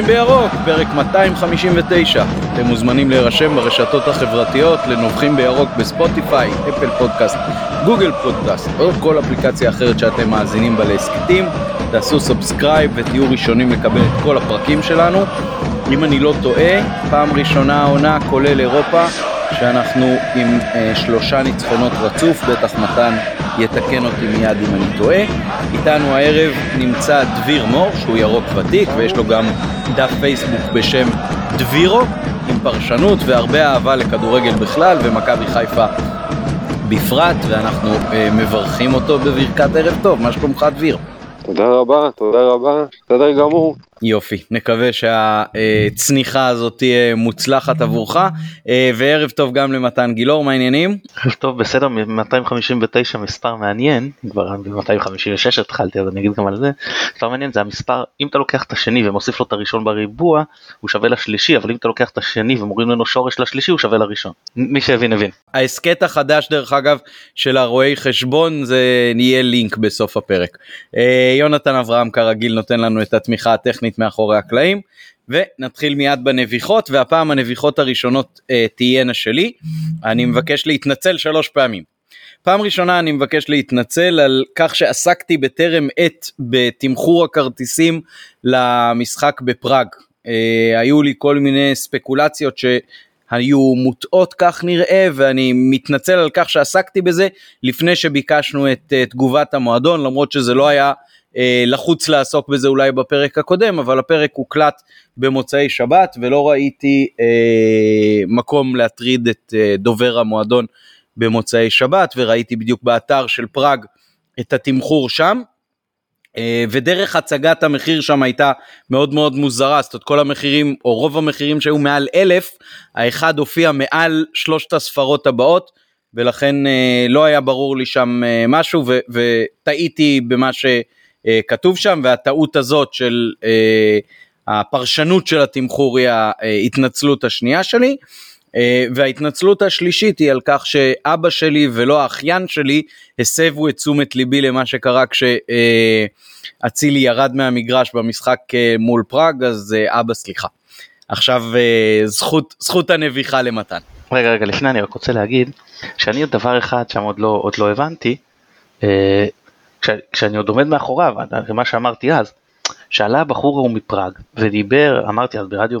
נובחים בירוק, פרק 259. אתם מוזמנים להירשם ברשתות החברתיות לנובחים בירוק בספוטיפיי, Apple Podcast, Google Podcast או כל אפליקציה אחרת שאתם מאזינים בה להסכתים. תעשו subscribe ותהיו ראשונים לקבל את כל הפרקים שלנו. אם אני לא טועה, פעם ראשונה העונה כולל אירופה, שאנחנו עם אה, שלושה ניצחונות רצוף, בטח מתן יתקן אותי מיד אם אני טועה. איתנו הערב נמצא דביר מור, שהוא ירוק ותיק, ויש לו גם דף פייסבוק בשם דבירו, עם פרשנות והרבה אהבה לכדורגל בכלל, ומכבי חיפה בפרט, ואנחנו אה, מברכים אותו בברכת ערב טוב. מה שלומך דביר? תודה רבה, תודה רבה, בסדר גמור. יופי, נקווה שהצניחה הזאת תהיה מוצלחת עבורך, אה, וערב טוב גם למתן גילאור, מה העניינים? ערב טוב, בסדר, 259 מספר מעניין, כבר ב-256 התחלתי אז אני אגיד גם על זה, מספר מעניין זה המספר, אם אתה לוקח את השני ומוסיף לו את הראשון בריבוע, הוא שווה לשלישי, אבל אם אתה לוקח את השני ומוריד ממנו שורש לשלישי, הוא שווה לראשון. מי שהבין הבין. ההסכת החדש דרך אגב של הרואי חשבון זה נהיה לינק בסוף הפרק. אה, יונתן אברהם כרגיל נותן לנו את התמיכה הטכנית מאחורי הקלעים ונתחיל מיד בנביחות והפעם הנביחות הראשונות אה, תהיינה שלי. אני מבקש להתנצל שלוש פעמים. פעם ראשונה אני מבקש להתנצל על כך שעסקתי בטרם עת בתמחור הכרטיסים למשחק בפראג. אה, היו לי כל מיני ספקולציות ש... היו מוטעות כך נראה ואני מתנצל על כך שעסקתי בזה לפני שביקשנו את uh, תגובת המועדון למרות שזה לא היה לחוץ לעסוק בזה אולי בפרק הקודם אבל הפרק הוקלט במוצאי שבת ולא ראיתי uh, מקום להטריד את uh, דובר המועדון במוצאי שבת וראיתי בדיוק באתר של פראג את התמחור שם. אה, ודרך הצגת המחיר שם הייתה מאוד מאוד מוזרה, זאת אומרת כל המחירים או רוב המחירים שהיו מעל אלף, האחד הופיע מעל שלושת הספרות הבאות ולכן אה, לא היה ברור לי שם אה, משהו וטעיתי במה שכתוב שם והטעות הזאת של הפרשנות של התמחור היא ההתנצלות השנייה שלי. אה, וההתנצלות השלישית היא על כך שאבא שלי ולא האחיין שלי הסבו את תשומת ליבי למה שקרה כשאצילי ירד מהמגרש במשחק אה, מול פראג אז אה, אבא סליחה. עכשיו זכות, זכות הנביחה למתן. רגע רגע לפני אני רק רוצה להגיד שאני עוד דבר אחד שם עוד לא, עוד לא הבנתי כש, כשאני עוד עומד מאחוריו מה שאמרתי אז שעלה הבחור ההוא מפראג ודיבר אמרתי אז ברדיו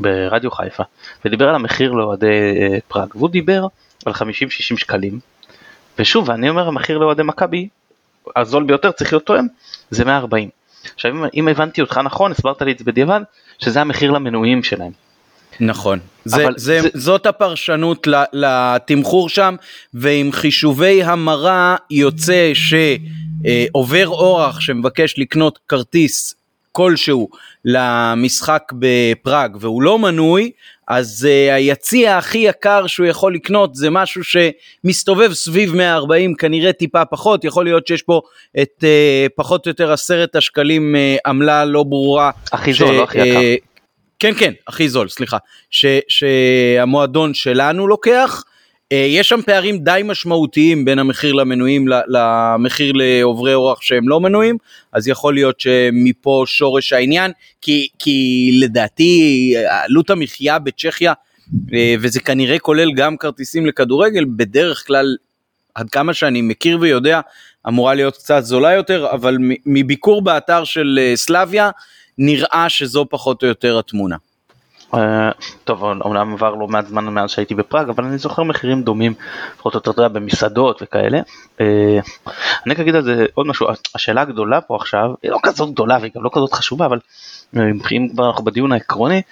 ברדיו חיפה, ודיבר על המחיר לאוהדי אה, פראג, והוא דיבר על 50-60 שקלים, ושוב, אני אומר המחיר לאוהדי מכבי, הזול ביותר צריך להיות תואם, זה 140. עכשיו אם, אם הבנתי אותך נכון, הסברת לי את זה בדיעבד, שזה המחיר למנויים שלהם. נכון, זה, זה, זה... זאת הפרשנות לתמחור שם, ועם חישובי המרה יוצא שעובר אורח שמבקש לקנות כרטיס כלשהו למשחק בפראג והוא לא מנוי, אז uh, היציע הכי יקר שהוא יכול לקנות זה משהו שמסתובב סביב 140 כנראה טיפה פחות יכול להיות שיש פה את uh, פחות או יותר עשרת השקלים uh, עמלה לא ברורה. הכי זול לא הכי יקר. כן כן הכי זול סליחה. ש, שהמועדון שלנו לוקח אה, יש שם פערים די משמעותיים בין המחיר למנויים למחיר לעוברי אורח שהם לא מנויים, אז יכול להיות שמפה שורש העניין, כי, כי לדעתי עלות המחיה בצ'כיה, אה, וזה כנראה כולל גם כרטיסים לכדורגל, בדרך כלל, עד כמה שאני מכיר ויודע, אמורה להיות קצת זולה יותר, אבל מביקור באתר של אה, סלביה, נראה שזו פחות או יותר התמונה. אה, טוב, אומנם עבר לא מעט זמן מאז שהייתי בפראג, אבל אני זוכר מחירים דומים, לפחות או יותר במסעדות וכאלה. אה, אני רק אגיד על זה עוד משהו, השאלה הגדולה פה עכשיו, היא לא כזאת גדולה והיא גם לא כזאת חשובה, אבל אה, אם כבר אנחנו בדיון העקרוני,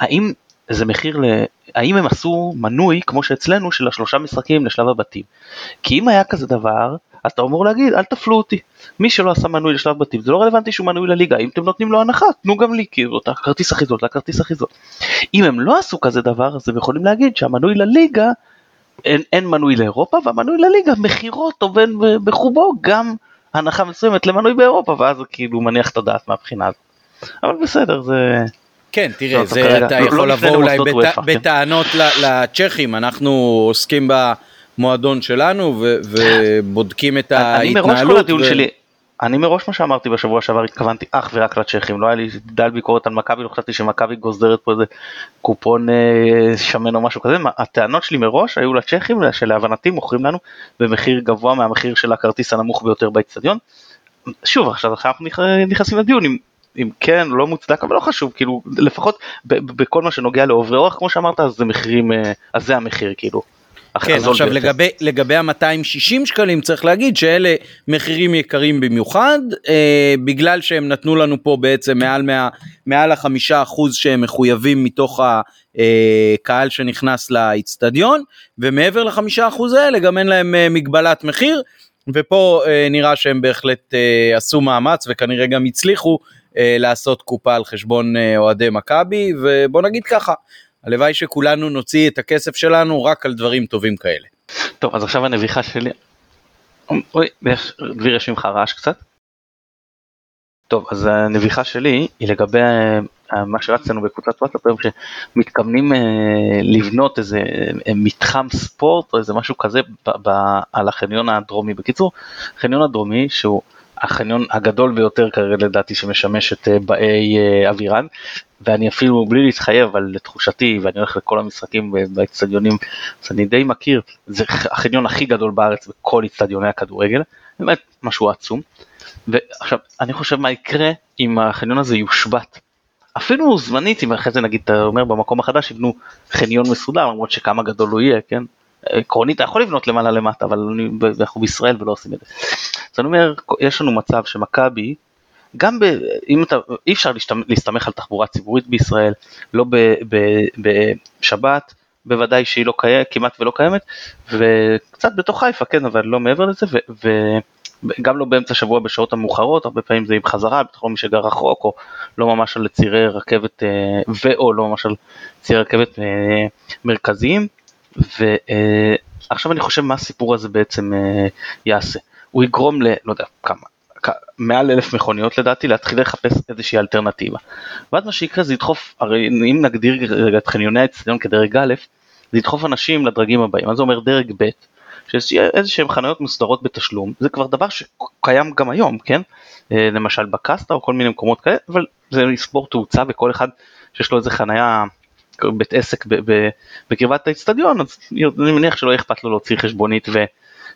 האם זה מחיר ל... האם הם עשו מנוי כמו שאצלנו של השלושה משחקים לשלב הבתים? כי אם היה כזה דבר, אז אתה אמור להגיד אל תפלו אותי. מי שלא עשה מנוי לשלב בתים זה לא רלוונטי שהוא מנוי לליגה אם אתם נותנים לו הנחה תנו גם לי כאילו את הכרטיס הכי זול, את הכרטיס הכי זול. אם הם לא עשו כזה דבר אז הם יכולים להגיד שהמנוי לליגה אין, אין מנוי לאירופה והמנוי לליגה מחירות עובד בחובו גם הנחה מסוימת למנוי באירופה ואז זה כאילו מניח את הדעת מהבחינה הזאת. אבל בסדר זה. כן, תראה, זה אתה לא- יכול לבוא אולי כן. בטענות לצ'כים, אנחנו עוסקים במועדון שלנו ובודקים את ההתנהלות. אני מראש כל הטיעון שלי, אני מראש מה שאמרתי בשבוע שעבר התכוונתי אך ורק לצ'כים לא היה לי דל ביקורת על מכבי לא חשבתי שמכבי גוזרת פה איזה קופון אה, שמן או משהו כזה מה, הטענות שלי מראש היו לצ'כים שלהבנתי מוכרים לנו במחיר גבוה מהמחיר של הכרטיס הנמוך ביותר באצטדיון. שוב עכשיו אנחנו נכנסים לדיון אם, אם כן לא מוצדק אבל לא חשוב כאילו לפחות בכל מה שנוגע לעוברי אורח כמו שאמרת אז זה מחירים אה, אז זה המחיר כאילו. כן, עכשיו לגבי, לגבי ה-260 שקלים צריך להגיד שאלה מחירים יקרים במיוחד אה, בגלל שהם נתנו לנו פה בעצם מעל, מה, מעל החמישה אחוז שהם מחויבים מתוך הקהל שנכנס לאיצטדיון ומעבר לחמישה אחוז האלה גם אין להם אה, מגבלת מחיר ופה אה, נראה שהם בהחלט אה, עשו מאמץ וכנראה גם הצליחו אה, לעשות קופה על חשבון אה, אוהדי מכבי ובוא נגיד ככה הלוואי שכולנו נוציא את הכסף שלנו רק על דברים טובים כאלה. טוב אז עכשיו הנביחה שלי. אוי, דביר יש ממך רעש קצת. טוב אז הנביחה שלי היא לגבי אה, מה שרצנו בקבוצת וואטסאפ היום שמתכוונים אה, לבנות איזה אה, מתחם ספורט או איזה משהו כזה ב, ב, על החניון הדרומי בקיצור חניון הדרומי שהוא החניון הגדול ביותר כרגע לדעתי שמשמש את באי אבירן ואני אפילו בלי להתחייב אבל לתחושתי ואני הולך לכל המשחקים באצטדיונים אז אני די מכיר זה החניון הכי גדול בארץ בכל אצטדיוני הכדורגל. באמת משהו עצום. ועכשיו אני חושב מה יקרה אם החניון הזה יושבת. אפילו זמנית אם אחרי זה נגיד אתה אומר במקום החדש יבנו חניון מסודר למרות שכמה גדול הוא יהיה כן עקרונית אתה יכול לבנות למעלה למטה אבל אנחנו בישראל ולא עושים את זה. אז אני אומר יש לנו מצב שמכבי גם ב, אם אתה, אי אפשר להסתמך על תחבורה ציבורית בישראל, לא בשבת, בוודאי שהיא לא קיימת, כמעט ולא קיימת, וקצת בתוך חיפה, כן, אבל לא מעבר לזה, ו, וגם לא באמצע השבוע בשעות המאוחרות, הרבה פעמים זה עם חזרה, בטח מי שגר רחוק, או לא ממש על צירי רכבת, אה, ו/או לא ממש על צירי רכבת אה, מרכזיים, ועכשיו אני חושב מה הסיפור הזה בעצם אה, יעשה. הוא יגרום ל... לא יודע כמה, מעל אלף מכוניות לדעתי להתחיל לחפש איזושהי אלטרנטיבה. ואז מה שיקרה זה ידחוף, הרי אם נגדיר רגע את חניוני האצטדיון כדרג א', זה ידחוף אנשים לדרגים הבאים, מה זה אומר דרג ב', שיש איזה שהם חניות מסודרות בתשלום, זה כבר דבר שקיים גם היום, כן? אה, למשל בקסטה או כל מיני מקומות כאלה, אבל זה יספור תאוצה וכל אחד שיש לו איזה חניה בית עסק בקרבת האצטדיון, אז אני מניח שלא אכפת לו להוציא חשבונית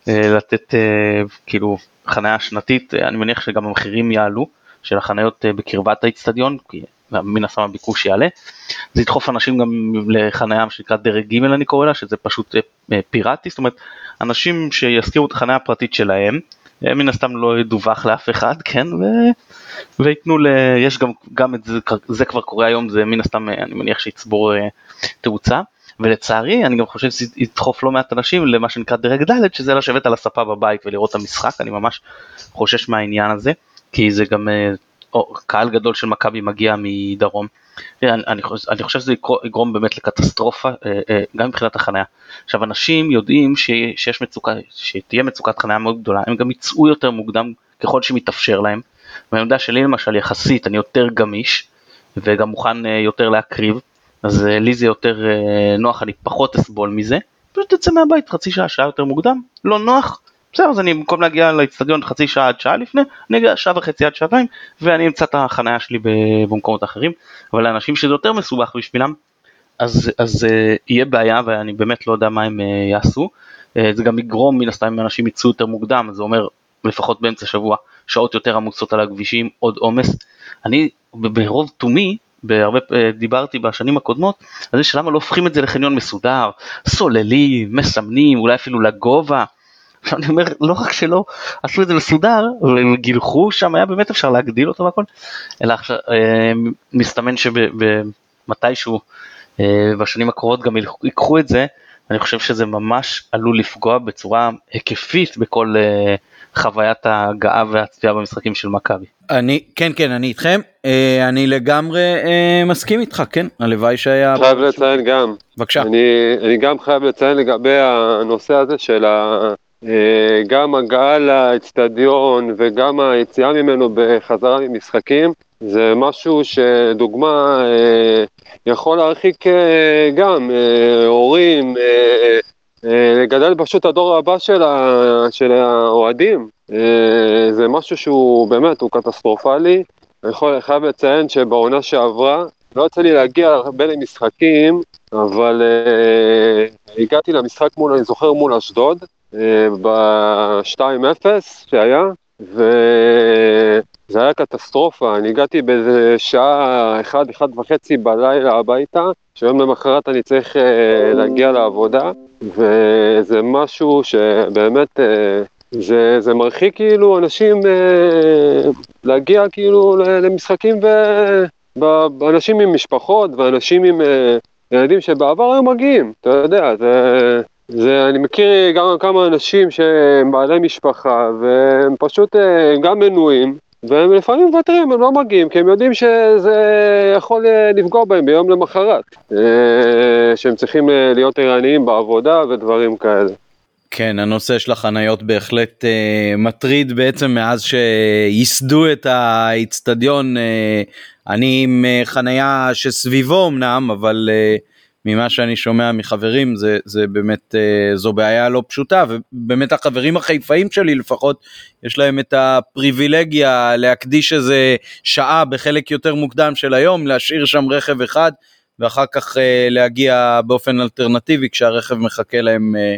ולתת אה, אה, כאילו חניה שנתית, אה, אני מניח שגם המחירים יעלו של החניות בקרבת האיצטדיון, כי מן הסתם הביקוש יעלה. זה ידחוף אנשים גם לחניה שנקרא דרג ג' אני קורא לה, שזה פשוט פיראטי, זאת אומרת אנשים שיזכירו את החניה הפרטית שלהם, מן הסתם לא ידווח לאף אחד, כן, ו... וייתנו ל... יש גם, גם את זה, זה כבר קורה היום, זה מן הסתם אני מניח שיצבור תאוצה. ולצערי אני גם חושב שזה ידחוף לא מעט אנשים למה שנקרא דרג ד' שזה לשבת על הספה בבית ולראות את המשחק אני ממש חושש מהעניין הזה כי זה גם אה, או, קהל גדול של מכבי מגיע מדרום. אני, חושב, אני חושב שזה יגרום באמת לקטסטרופה אה, אה, גם מבחינת החניה. עכשיו אנשים יודעים שיש מצוקה, שתהיה מצוקת חניה מאוד גדולה הם גם יצאו יותר מוקדם ככל שמתאפשר להם. ואני יודע שלי למשל יחסית אני יותר גמיש וגם מוכן יותר להקריב אז אה, לי זה יותר אה, נוח, אני פחות אסבול מזה, פשוט תצא מהבית חצי שעה, שעה יותר מוקדם, לא נוח, בסדר, אז אני במקום להגיע לאצטדיון חצי שעה עד שעה לפני, אני אגיע שעה וחצי עד שעתיים, ואני אמצא את החניה שלי במקומות אחרים, אבל לאנשים שזה יותר מסובך בשבילם, אז, אז uh, יהיה בעיה ואני באמת לא יודע מה הם uh, יעשו. Uh, זה גם יגרום מן הסתם אם אנשים יצאו יותר מוקדם, זה אומר לפחות באמצע שבוע שעות יותר עמוסות על הכבישים, עוד עומס. אני ברוב תומי בהרבה דיברתי בשנים הקודמות על זה שלמה לא הופכים את זה לחניון מסודר, סוללים, מסמנים, אולי אפילו לגובה. אני אומר לא רק שלא עשו את זה מסודר וגילחו שם היה באמת אפשר להגדיל אותו והכל אלא עכשיו אה, מסתמן שמתישהו אה, בשנים הקרובות גם ייקחו את זה אני חושב שזה ממש עלול לפגוע בצורה היקפית בכל חוויית ההגעה והצפייה במשחקים של מכבי. אני כן כן אני איתכם. אה, אני לגמרי אה, מסכים איתך כן? הלוואי שהיה חייב לציין גם. בבקשה. אני, אני גם חייב לציין לגבי הנושא הזה של ה, אה, גם הגעה לאצטדיון וגם היציאה ממנו בחזרה ממשחקים זה משהו שדוגמה יכול להרחיק גם הורים אה, לגדל פשוט הדור הבא של, של האוהדים, אה, זה משהו שהוא באמת, הוא קטסטרופלי. אני יכול, חייב לציין שבעונה שעברה, לא יצא לי להגיע הרבה למשחקים, אבל uh, הגעתי למשחק מול, אני זוכר, מול אשדוד, ב-2-0 שהיה, וזה היה קטסטרופה. אני הגעתי באיזה שעה, אחד, אחד וחצי בלילה הביתה, שיום למחרת אני צריך uh, להגיע לעבודה, וזה משהו שבאמת... Uh, זה, זה מרחיק כאילו אנשים אה, להגיע כאילו למשחקים ואנשים עם משפחות ואנשים עם אה, ילדים שבעבר היו מגיעים, אתה יודע, זה, זה, אני מכיר גם כמה אנשים שהם בעלי משפחה והם פשוט אה, גם מנויים והם לפעמים מוותרים, הם לא מגיעים, כי הם יודעים שזה יכול אה, לפגוע בהם ביום למחרת, אה, שהם צריכים להיות ערניים בעבודה ודברים כאלה. כן, הנושא של החניות בהחלט אה, מטריד בעצם מאז שייסדו את האיצטדיון. אה, אני עם חניה שסביבו אמנם, אבל אה, ממה שאני שומע מחברים זה, זה באמת, אה, זו בעיה לא פשוטה, ובאמת החברים החיפאים שלי לפחות, יש להם את הפריבילגיה להקדיש איזה שעה בחלק יותר מוקדם של היום, להשאיר שם רכב אחד, ואחר כך אה, להגיע באופן אלטרנטיבי כשהרכב מחכה להם. אה,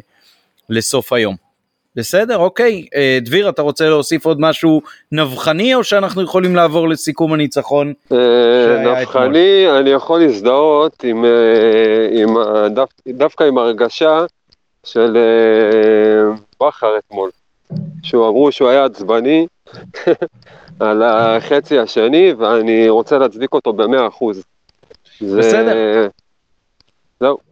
לסוף היום. בסדר, אוקיי. אה, דביר, אתה רוצה להוסיף עוד משהו נבחני, או שאנחנו יכולים לעבור לסיכום הניצחון? אה, נבחני, אני יכול להזדהות עם, אה, עם, דווקא עם הרגשה של בכר אתמול, שהוא אמרו שהוא היה עצבני על החצי השני, ואני רוצה להצדיק אותו במאה אחוז. בסדר. זהו.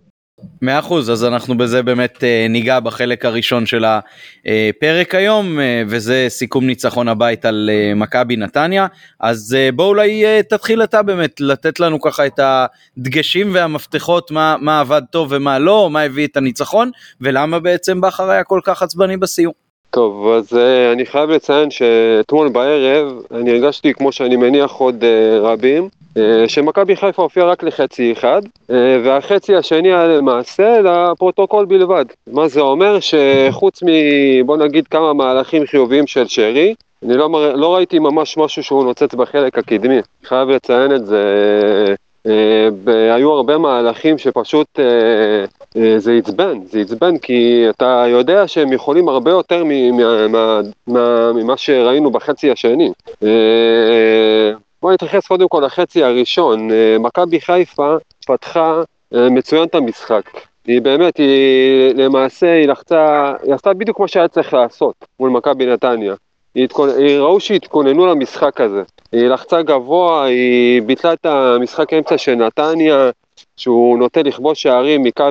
מאה אחוז, אז אנחנו בזה באמת אה, ניגע בחלק הראשון של הפרק היום, אה, וזה סיכום ניצחון הבית על אה, מכבי נתניה. אז בוא אולי תתחיל אתה באמת לתת לנו ככה את הדגשים והמפתחות, מה, מה עבד טוב ומה לא, מה הביא את הניצחון, ולמה בעצם בכר היה כל כך עצבני בסיום. טוב, אז uh, אני חייב לציין שאתמול בערב אני הרגשתי, כמו שאני מניח עוד uh, רבים, uh, שמכבי חיפה הופיעה רק לחצי אחד, uh, והחצי השני היה למעשה לפרוטוקול בלבד. מה זה אומר? שחוץ מ... בוא נגיד כמה מהלכים חיוביים של שרי, אני לא, מר... לא ראיתי ממש משהו שהוא נוצץ בחלק הקדמי. חייב לציין את זה. אה, היו הרבה מהלכים שפשוט אה, זה עצבן, זה עצבן כי אתה יודע שהם יכולים הרבה יותר ממה שראינו בחצי השני. בוא נתייחס קודם כל לחצי הראשון. מכבי חיפה פתחה מצוין את המשחק. היא באמת, היא למעשה, היא לחצה, היא עשתה בדיוק מה שהיה צריך לעשות מול מכבי נתניה. היא ראו שהתכוננו למשחק הזה. היא לחצה גבוה, היא ביטלה את המשחק אמצע של נתניה, שהוא נוטה לכבוש שערים מקו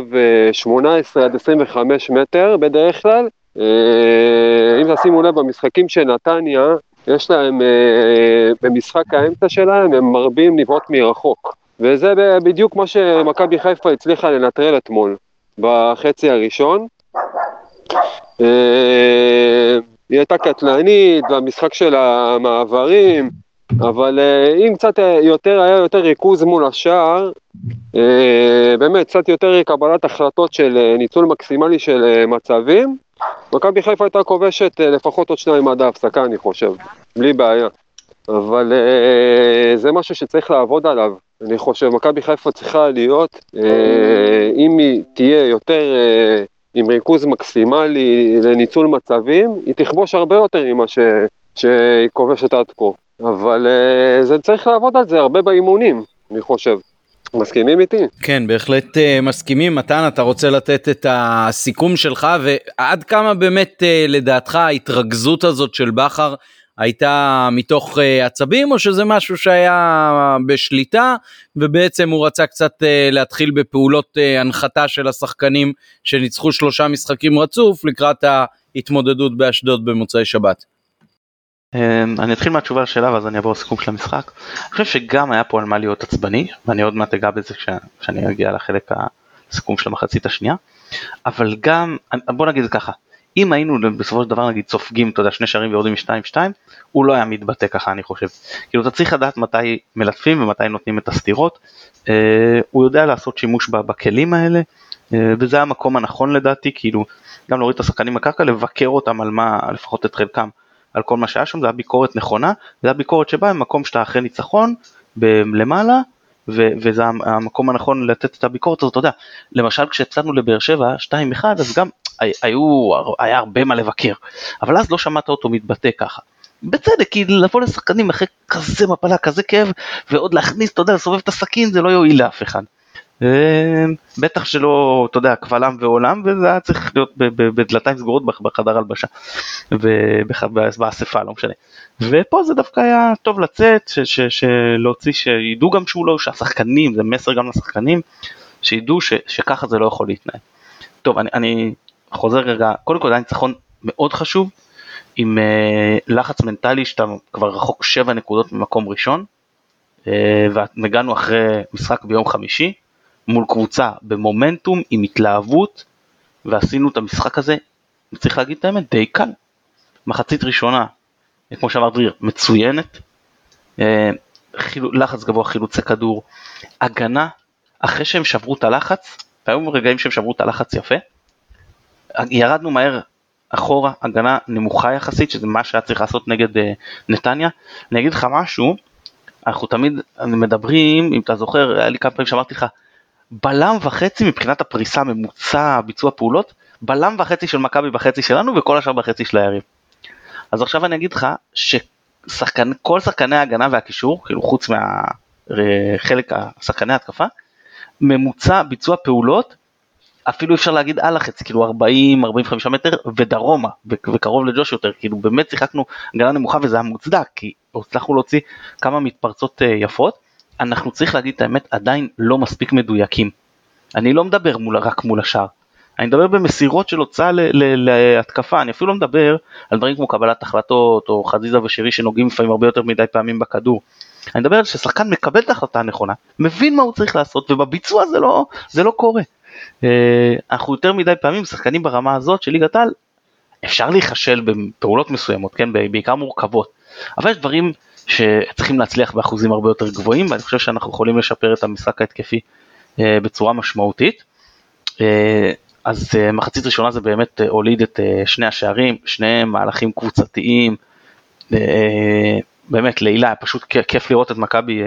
18 אה, עד 25 מטר בדרך כלל. אה, אם תשימו לב, במשחקים של נתניה, יש להם, אה, במשחק האמצע שלהם, הם מרבים לבעוט מרחוק. וזה בדיוק מה שמכבי חיפה הצליחה לנטרל אתמול, בחצי הראשון. היא הייתה קטלנית, והמשחק של המעברים, אבל אה, אם קצת אה, יותר, היה יותר ריכוז מול השער, אה, באמת, קצת יותר קבלת החלטות של ניצול מקסימלי של מצבים, מכבי חיפה הייתה כובשת לפחות עוד שניים עד ההפסקה, אני חושב, בלי בעיה. אבל זה משהו שצריך לעבוד עליו, אני חושב. מכבי חיפה צריכה להיות, אם היא תהיה יותר עם ריכוז מקסימלי לניצול מצבים, היא תכבוש הרבה יותר ממה ש... שהיא כובשת עד כה. אבל uh, זה צריך לעבוד על זה הרבה באימונים, אני חושב. מסכימים איתי? כן, בהחלט uh, מסכימים. מתן, אתה רוצה לתת את הסיכום שלך, ועד כמה באמת uh, לדעתך ההתרכזות הזאת של בכר הייתה מתוך uh, עצבים, או שזה משהו שהיה בשליטה, ובעצם הוא רצה קצת uh, להתחיל בפעולות uh, הנחתה של השחקנים שניצחו שלושה משחקים רצוף לקראת ההתמודדות באשדוד במוצאי שבת. אמ, אני אתחיל מהתשובה לשאלה ואז אני אעבור לסיכום של המשחק. אני חושב שגם היה פה על מה להיות עצבני ואני עוד מעט אגע בזה כשאני אגיע לחלק הסיכום של המחצית השנייה. אבל גם בוא נגיד ככה אם היינו בסופו של דבר נגיד סופגים אתה יודע שני שערים ויורדים משתיים שתיים הוא לא היה מתבטא ככה אני חושב. כאילו אתה צריך לדעת מתי מלטפים ומתי נותנים את הסתירות. אה, הוא יודע לעשות שימוש בכלים האלה אה, וזה המקום הנכון לדעתי, כאילו, גם להוריד את השחקנים מהקרקע, לבקר אותם על מה, לפחות את חלקם, על כל מה שהיה שם, זה היה ביקורת נכונה, זה היה ביקורת שבאה ממקום שאתה אחרי ניצחון, למעלה, ו- וזה המקום הנכון לתת את הביקורת הזאת, אתה יודע, למשל כשהפסדנו לבאר שבע 2-1 אז גם היו, היה הרבה מה לבקר, אבל אז לא שמעת אותו מתבטא ככה. בצדק, כי לבוא לשחקנים אחרי כזה מפלה, כזה כאב, ועוד להכניס, אתה יודע, לסובב את הסכין, זה לא יועיל לאף אחד. בטח שלא, אתה יודע, קבל עם ועולם, וזה היה צריך להיות בדלתיים סגורות בחדר הלבשה, באספה, לא משנה. ופה זה דווקא היה טוב לצאת, להוציא, שידעו גם שהוא לא, שהשחקנים, זה מסר גם לשחקנים, שידעו שככה זה לא יכול להתנהל. טוב, אני, אני חוזר רגע, קודם כל זה היה ניצחון מאוד חשוב, עם uh, לחץ מנטלי שאתה כבר רחוק 7 נקודות ממקום ראשון, uh, והגענו אחרי משחק ביום חמישי, מול קבוצה במומנטום, עם התלהבות, ועשינו את המשחק הזה, צריך להגיד את האמת, די קל. מחצית ראשונה, כמו שאמר דריר, מצוינת, אה, לחץ גבוה, חילוצי כדור, הגנה, אחרי שהם שברו את הלחץ, והיו רגעים שהם שברו את הלחץ יפה, ירדנו מהר אחורה, הגנה נמוכה יחסית, שזה מה שהיה צריך לעשות נגד uh, נתניה. אני אגיד לך משהו, אנחנו תמיד מדברים, אם אתה זוכר, היה לי כמה פעמים שאמרתי לך, בלם וחצי מבחינת הפריסה הממוצע ביצוע פעולות, בלם וחצי של מכבי בחצי שלנו וכל השאר בחצי של היריב. אז עכשיו אני אגיד לך שכל שחקני ההגנה והקישור, כאילו חוץ מהחלק השחקני ההתקפה, ממוצע ביצוע פעולות, אפילו אפשר להגיד על החצי, כאילו 40-45 מטר ודרומה, וקרוב לג'וש יותר, כאילו באמת שיחקנו הגנה נמוכה וזה היה מוצדק, כי הצלחנו להוציא כמה מתפרצות אה, יפות. אנחנו צריך להגיד את האמת עדיין לא מספיק מדויקים. אני לא מדבר מול, רק מול השאר, אני מדבר במסירות של הוצאה להתקפה, אני אפילו לא מדבר על דברים כמו קבלת החלטות או חזיזה ושירי שנוגעים לפעמים הרבה יותר מדי פעמים בכדור. אני מדבר על ששחקן מקבל את ההחלטה הנכונה, מבין מה הוא צריך לעשות ובביצוע זה לא, זה לא קורה. אה, אנחנו יותר מדי פעמים שחקנים ברמה הזאת של ליגת העל, אפשר להיכשל בפעולות מסוימות, כן, בעיקר מורכבות, אבל יש דברים שצריכים להצליח באחוזים הרבה יותר גבוהים ואני חושב שאנחנו יכולים לשפר את המשחק ההתקפי אה, בצורה משמעותית. אה, אז מחצית ראשונה זה באמת הוליד את שני השערים, שניהם מהלכים קבוצתיים, באמת לעילה, פשוט כיף לראות את מכבי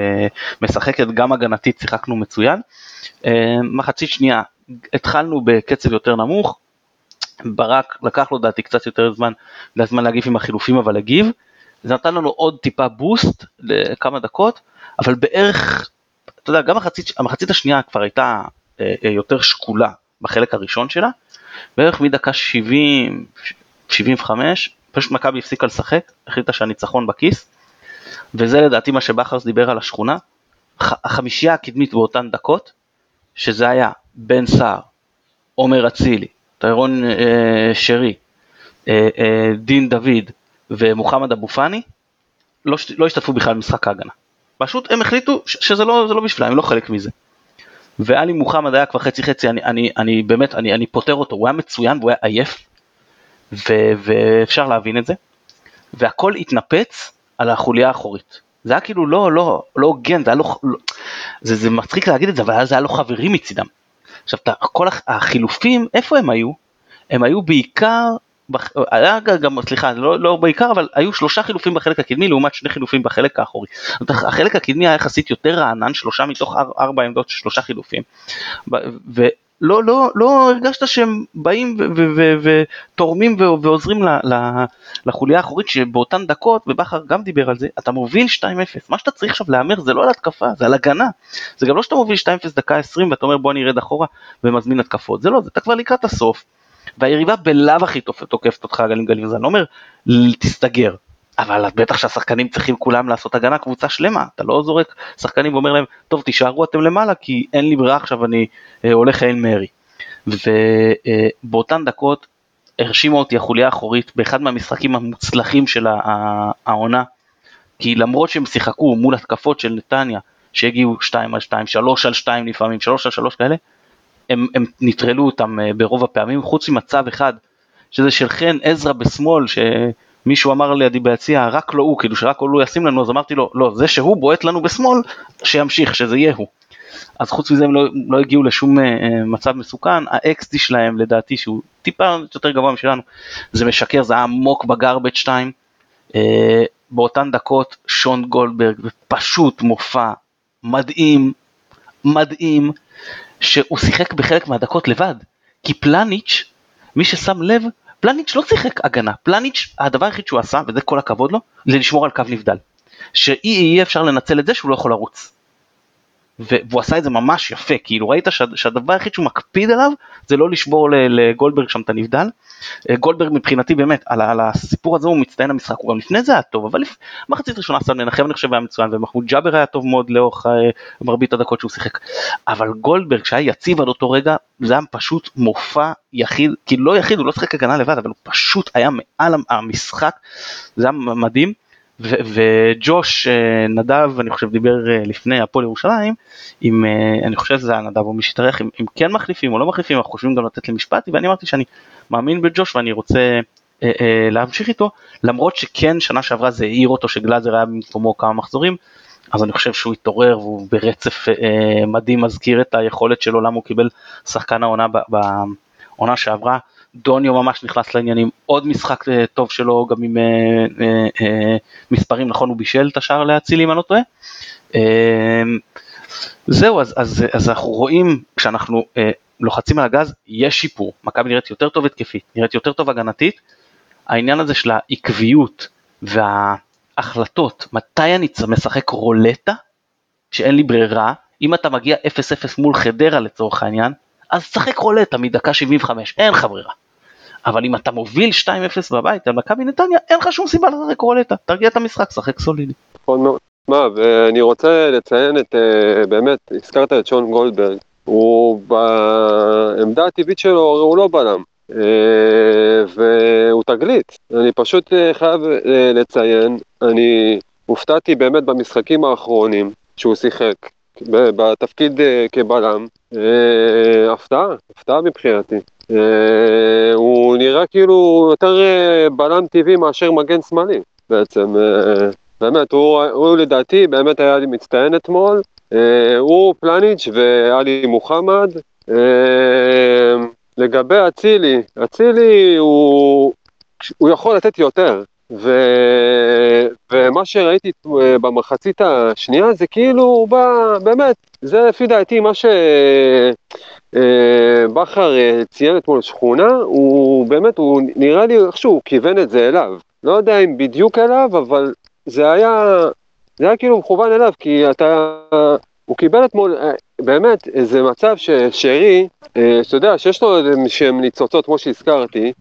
משחקת, גם הגנתית שיחקנו מצוין. מחצית שנייה התחלנו בקצב יותר נמוך, ברק לקח לו דעתי קצת יותר זמן, זמן להגיב עם החילופים אבל הגיב, זה נתן לנו עוד טיפה בוסט לכמה דקות, אבל בערך, אתה יודע, גם המחצית, המחצית השנייה כבר הייתה אה, אה, יותר שקולה בחלק הראשון שלה, בערך מדקה 70, 75, פשוט מכבי הפסיקה לשחק, החליטה שהניצחון בכיס, וזה לדעתי מה שבכרס דיבר על השכונה, החמישייה הקדמית באותן דקות, שזה היה בן סער, עומר אצילי, טיירון אה, שרי, אה, אה, דין דוד ומוחמד אבו פאני, לא, לא השתתפו בכלל במשחק ההגנה. פשוט הם החליטו שזה לא, לא בשבילם, הם לא חלק מזה. ואלי מוחמד היה כבר חצי חצי, אני, אני, אני באמת, אני, אני פותר אותו, הוא היה מצוין והוא היה עייף, ו, ואפשר להבין את זה, והכל התנפץ על החוליה האחורית. זה היה כאילו לא, לא, לא הוגן, זה היה לא, לא זה, זה מצחיק להגיד את זה, אבל זה היה לא חברי מצידם. עכשיו, כל החילופים, איפה הם היו? הם היו בעיקר, היה גם, סליחה, לא, לא בעיקר, אבל היו שלושה חילופים בחלק הקדמי לעומת שני חילופים בחלק האחורי. החלק הקדמי היה יחסית יותר רענן, שלושה מתוך ארבע עמדות, שלושה חילופים. לא, לא, לא הרגשת שהם באים ותורמים ועוזרים לחוליה האחורית שבאותן דקות, ובכר גם דיבר על זה, אתה מוביל 2-0, מה שאתה צריך עכשיו להמר זה לא על התקפה, זה על הגנה. זה גם לא שאתה מוביל 2-0 דקה 20 ואתה אומר בוא אני ארד אחורה ומזמין התקפות, זה לא, אתה כבר לקראת הסוף, והיריבה בלאו הכי תוקפת אותך גלים גלים, אני לא אומר תסתגר, אבל בטח שהשחקנים צריכים כולם לעשות הגנה קבוצה שלמה, אתה לא זורק שחקנים ואומר להם, טוב תישארו אתם למעלה כי אין לי ברירה עכשיו אני אה, הולך אל מרי. ובאותן דקות הרשימה אותי החוליה האחורית באחד מהמשחקים המוצלחים של העונה, כי למרות שהם שיחקו מול התקפות של נתניה, שהגיעו 2 על 2, 3 על 2 לפעמים, 3 על 3 כאלה, הם, הם נטרלו אותם אה, ברוב הפעמים, חוץ ממצב אחד, שזה של חן עזרא בשמאל, ש... מישהו אמר לידי ביציע רק לא הוא כאילו שרק הוא לא ישים לנו אז אמרתי לו לא זה שהוא בועט לנו בשמאל שימשיך שזה יהיה הוא. אז חוץ מזה הם לא, לא הגיעו לשום uh, מצב מסוכן, ה-XD שלהם לדעתי שהוא טיפה יותר גבוה משלנו, זה משקר, זה היה עמוק בגרבג' 2, uh, באותן דקות שון גולדברג, פשוט מופע מדהים, מדהים, שהוא שיחק בחלק מהדקות לבד, כי פלניץ', מי ששם לב, פלניץ' לא שיחק הגנה, פלניץ', הדבר היחיד שהוא עשה, וזה כל הכבוד לו, זה לשמור על קו נבדל. שאי אפשר לנצל את זה שהוא לא יכול לרוץ. והוא עשה את זה ממש יפה, כאילו ראית שהדבר היחיד שהוא מקפיד עליו זה לא לשבור לגולדברג שם את הנבדל. אה, גולדברג מבחינתי באמת, על, על הסיפור הזה הוא מצטיין המשחק, הוא גם לפני זה היה טוב, אבל לפ... מחצית ראשונה סן מנחם אני חושב היה מצוין, ומחמוד ג'אבר היה טוב מאוד לאורך אה, מרבית הדקות שהוא שיחק. אבל גולדברג שהיה יציב עד אותו רגע, זה היה פשוט מופע יחיד, כאילו לא יחיד, הוא לא שיחק הגנה לבד, אבל הוא פשוט היה מעל המשחק, זה היה מדהים. וג'וש אה, נדב אני חושב דיבר אה, לפני הפועל ירושלים אם אה, אני חושב שזה היה נדב או מי שהתארח אם, אם כן מחליפים או לא מחליפים אנחנו חושבים גם לתת למשפטי ואני אמרתי שאני מאמין בג'וש ואני רוצה אה, אה, להמשיך איתו למרות שכן שנה שעברה זה העיר אותו שגלאזר היה במקומו כמה מחזורים אז אני חושב שהוא התעורר והוא ברצף אה, מדהים מזכיר את היכולת שלו למה הוא קיבל שחקן העונה בעונה שעברה דוניו ממש נכנס לעניינים, עוד משחק אה, טוב שלו גם עם אה, אה, מספרים, נכון הוא בישל את השער להציל אם אני לא טועה. זהו, אז, אז, אז אנחנו רואים כשאנחנו לוחצים על הגז, יש שיפור, מכבי נראית יותר טוב התקפית, נראית יותר טוב הגנתית, העניין הזה של העקביות וההחלטות, מתי אני משחק רולטה, שאין לי ברירה, אם אתה מגיע 0-0 מול חדרה לצורך העניין, אז שחק רולטה מדקה 75, אין לך ברירה. אבל אם אתה מוביל 2-0 בבית על מכבי נתניה, אין לך שום סיבה לשחק רולטה, תרגיע את המשחק, שחק סולידי. נכון מאוד. מה, ואני רוצה לציין את, אה, באמת, הזכרת את שון גולדברג, הוא בעמדה הטבעית שלו, הוא לא בלם, אה, והוא תגלית. אני פשוט אה, חייב לציין, אני הופתעתי באמת במשחקים האחרונים שהוא שיחק, בתפקיד כבלם, הפתעה, הפתעה מבחינתי. אה, הוא נראה כאילו יותר אה, בלם טבעי מאשר מגן שמאלי בעצם. אה, באמת, הוא, הוא לדעתי באמת היה לי מצטיין אתמול. הוא פלניץ' ואלי מוחמד. לגבי אצילי, אצילי הוא, הוא יכול לתת יותר. ו... ומה שראיתי במחצית השנייה זה כאילו הוא בא, באמת, זה לפי דעתי מה ש... אה, אה, ציין אתמול שכונה, הוא באמת, הוא נראה לי איכשהו הוא כיוון את זה אליו. לא יודע אם בדיוק אליו, אבל זה היה, זה היה כאילו מכוון אליו, כי אתה, הוא קיבל אתמול אה, באמת איזה מצב ששרי, שאתה יודע, שיש לו איזה שהם ניצוצות כמו שהזכרתי,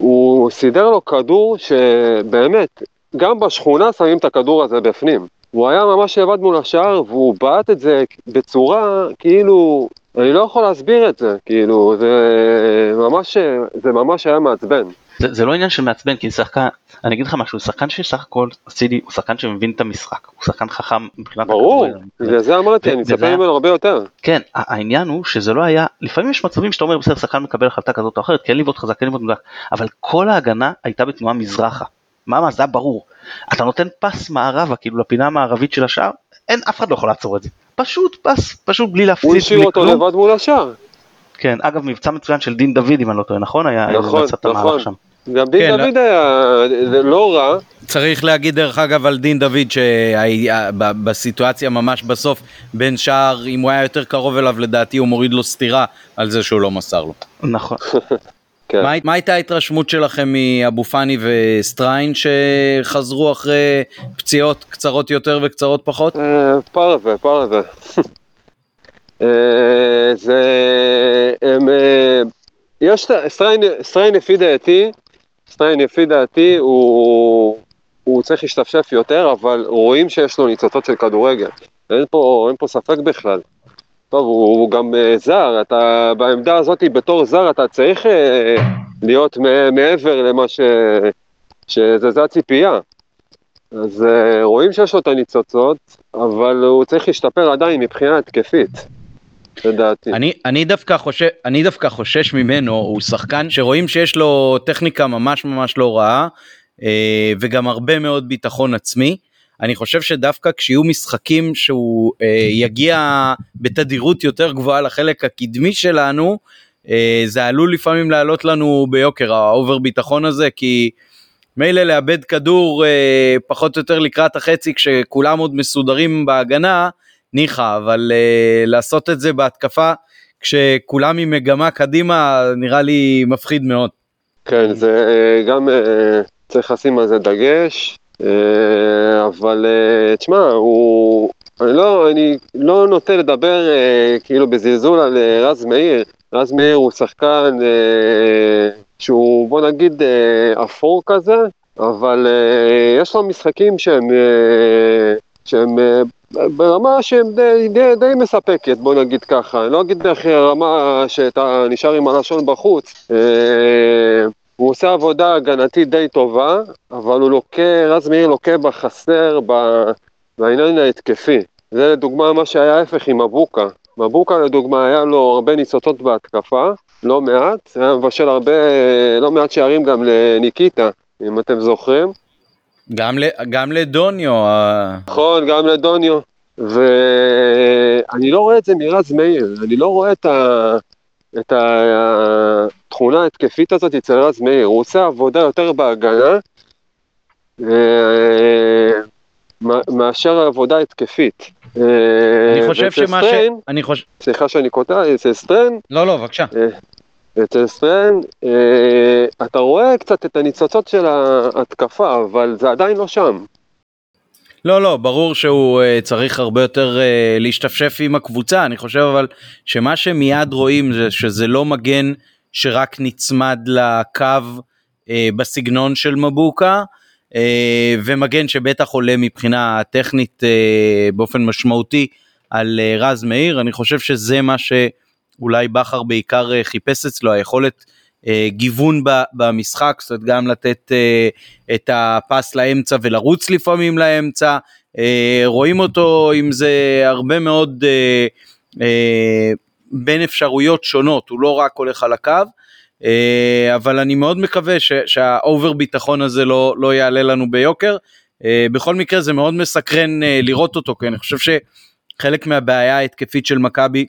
הוא סידר לו כדור שבאמת, גם בשכונה שמים את הכדור הזה בפנים. הוא היה ממש לבד מול השער, והוא בעט את זה בצורה כאילו אני לא יכול להסביר את זה, כאילו, זה ממש, זה ממש היה מעצבן. זה, זה לא עניין של מעצבן, כי שחקן, אני אגיד לך משהו, שחקן שסך הכל, סידי, הוא שחקן שמבין את המשחק, הוא שחקן חכם מבחינת ברור, בגלל זה אמרתי, אני מצפה ממנו הרבה יותר. כן, העניין הוא שזה לא היה, לפעמים יש מצבים שאתה אומר, בסדר, שחקן מקבל החלטה כזאת או אחרת, כן לבעוט חזק, כן לבעוט מדויק, אבל כל ההגנה הייתה בתנועה מזרחה. מה, מה, זה היה ברור. אתה נותן פס מערבה, כאילו לפינה המערבית של השער, אין, אף אחד לא יכול לעצור את זה. פשוט פס, פשוט בלי להפסיד, הוא השאיר אותו לבד מול השאר. כן, אגב מבצע מצוין של דין דוד אם אני לא טועה, נכון? היה נכון, נכון. גם דין כן, דוד היה לא רע. צריך להגיד דרך אגב על דין דוד שבסיטואציה ממש בסוף בין שער אם הוא היה יותר קרוב אליו לדעתי הוא מוריד לו סטירה על זה שהוא לא מסר לו. נכון. כן. מה, מה הייתה ההתרשמות שלכם מאבו פאני וסטריין שחזרו אחרי פציעות קצרות יותר וקצרות פחות? אה, פרווה, פרווה. אה, זה... הם... אה, יש... סטריין לפי דעתי, סטריין לפי דעתי הוא... הוא צריך להשתפשף יותר, אבל רואים שיש לו ניצוצות של כדורגל. אין פה, אין פה ספק בכלל. טוב, הוא, הוא גם אה, זר, אתה בעמדה הזאת בתור זר אתה צריך אה, להיות מעבר למה ש... שזה הציפייה. אז uh, רואים שיש לו את הניצוצות, אבל הוא צריך להשתפר עדיין מבחינה התקפית. לדעתי. אני, אני, דווקא חושש, אני דווקא חושש ממנו, הוא שחקן שרואים שיש לו טכניקה ממש ממש לא רעה, וגם הרבה מאוד ביטחון עצמי, אני חושב שדווקא כשיהיו משחקים שהוא אה, יגיע בתדירות יותר גבוהה לחלק הקדמי שלנו, אה, זה עלול לפעמים לעלות לנו ביוקר ה over ביטחון הזה, כי מילא לאבד כדור אה, פחות או יותר לקראת החצי כשכולם עוד מסודרים בהגנה, ניחא, אבל אה, לעשות את זה בהתקפה כשכולם עם מגמה קדימה נראה לי מפחיד מאוד. כן, זה אה, גם אה, צריך לשים על זה דגש, אבל תשמע, הוא... אני לא, אני לא נוטה לדבר כאילו בזלזול על רז מאיר. רז מאיר הוא שחקן שהוא בוא נגיד אפור כזה, אבל יש לו משחקים שהם, שהם אה, ברמה שהם די, די, די מספקת, בוא נגיד ככה. אני לא אגיד הכי רמה שאתה נשאר עם הלשון בחוץ. אה, הוא עושה עבודה הגנתית די טובה, אבל הוא לוקה, רז מאיר לוקה בחסר בעניין ההתקפי. זה לדוגמה מה שהיה ההפך עם מבוקה. מבוקה לדוגמה היה לו הרבה ניצוצות בהתקפה, לא מעט, היה מבשל הרבה, לא מעט שערים גם לניקיטה, אם אתם זוכרים. גם, ל, גם לדוניו, נכון, גם לדוניו. ואני לא רואה את זה מרז מאיר, אני לא רואה את, ה... את התכונה ההתקפית הזאת אצל רז מאיר, הוא עושה עבודה יותר בהגנה אה, מאשר עבודה התקפית. אה, אני חושב שמה ש... אני חושב... סליחה שאני קוטע, אצל סטרן, לא, לא, בבקשה. אצל סטרן, אה, אתה רואה קצת את הניצוצות של ההתקפה, אבל זה עדיין לא שם. לא, לא, ברור שהוא אה, צריך הרבה יותר אה, להשתפשף עם הקבוצה, אני חושב אבל שמה שמיד רואים זה שזה לא מגן שרק נצמד לקו אה, בסגנון של מבוקה, uh, ומגן שבטח עולה מבחינה טכנית uh, באופן משמעותי על uh, רז מאיר, אני חושב שזה מה שאולי בכר בעיקר uh, חיפש אצלו, היכולת אה, גיוון במשחק, זאת אומרת גם לתת אה, את הפס לאמצע ולרוץ לפעמים לאמצע, אה, רואים אותו עם זה הרבה מאוד אה, אה, בין אפשרויות שונות, הוא לא רק הולך על הקו, אה, אבל אני מאוד מקווה ש- שהאובר ביטחון הזה לא, לא יעלה לנו ביוקר. אה, בכל מקרה זה מאוד מסקרן אה, לראות אותו, כי אני חושב שחלק מהבעיה ההתקפית של מכבי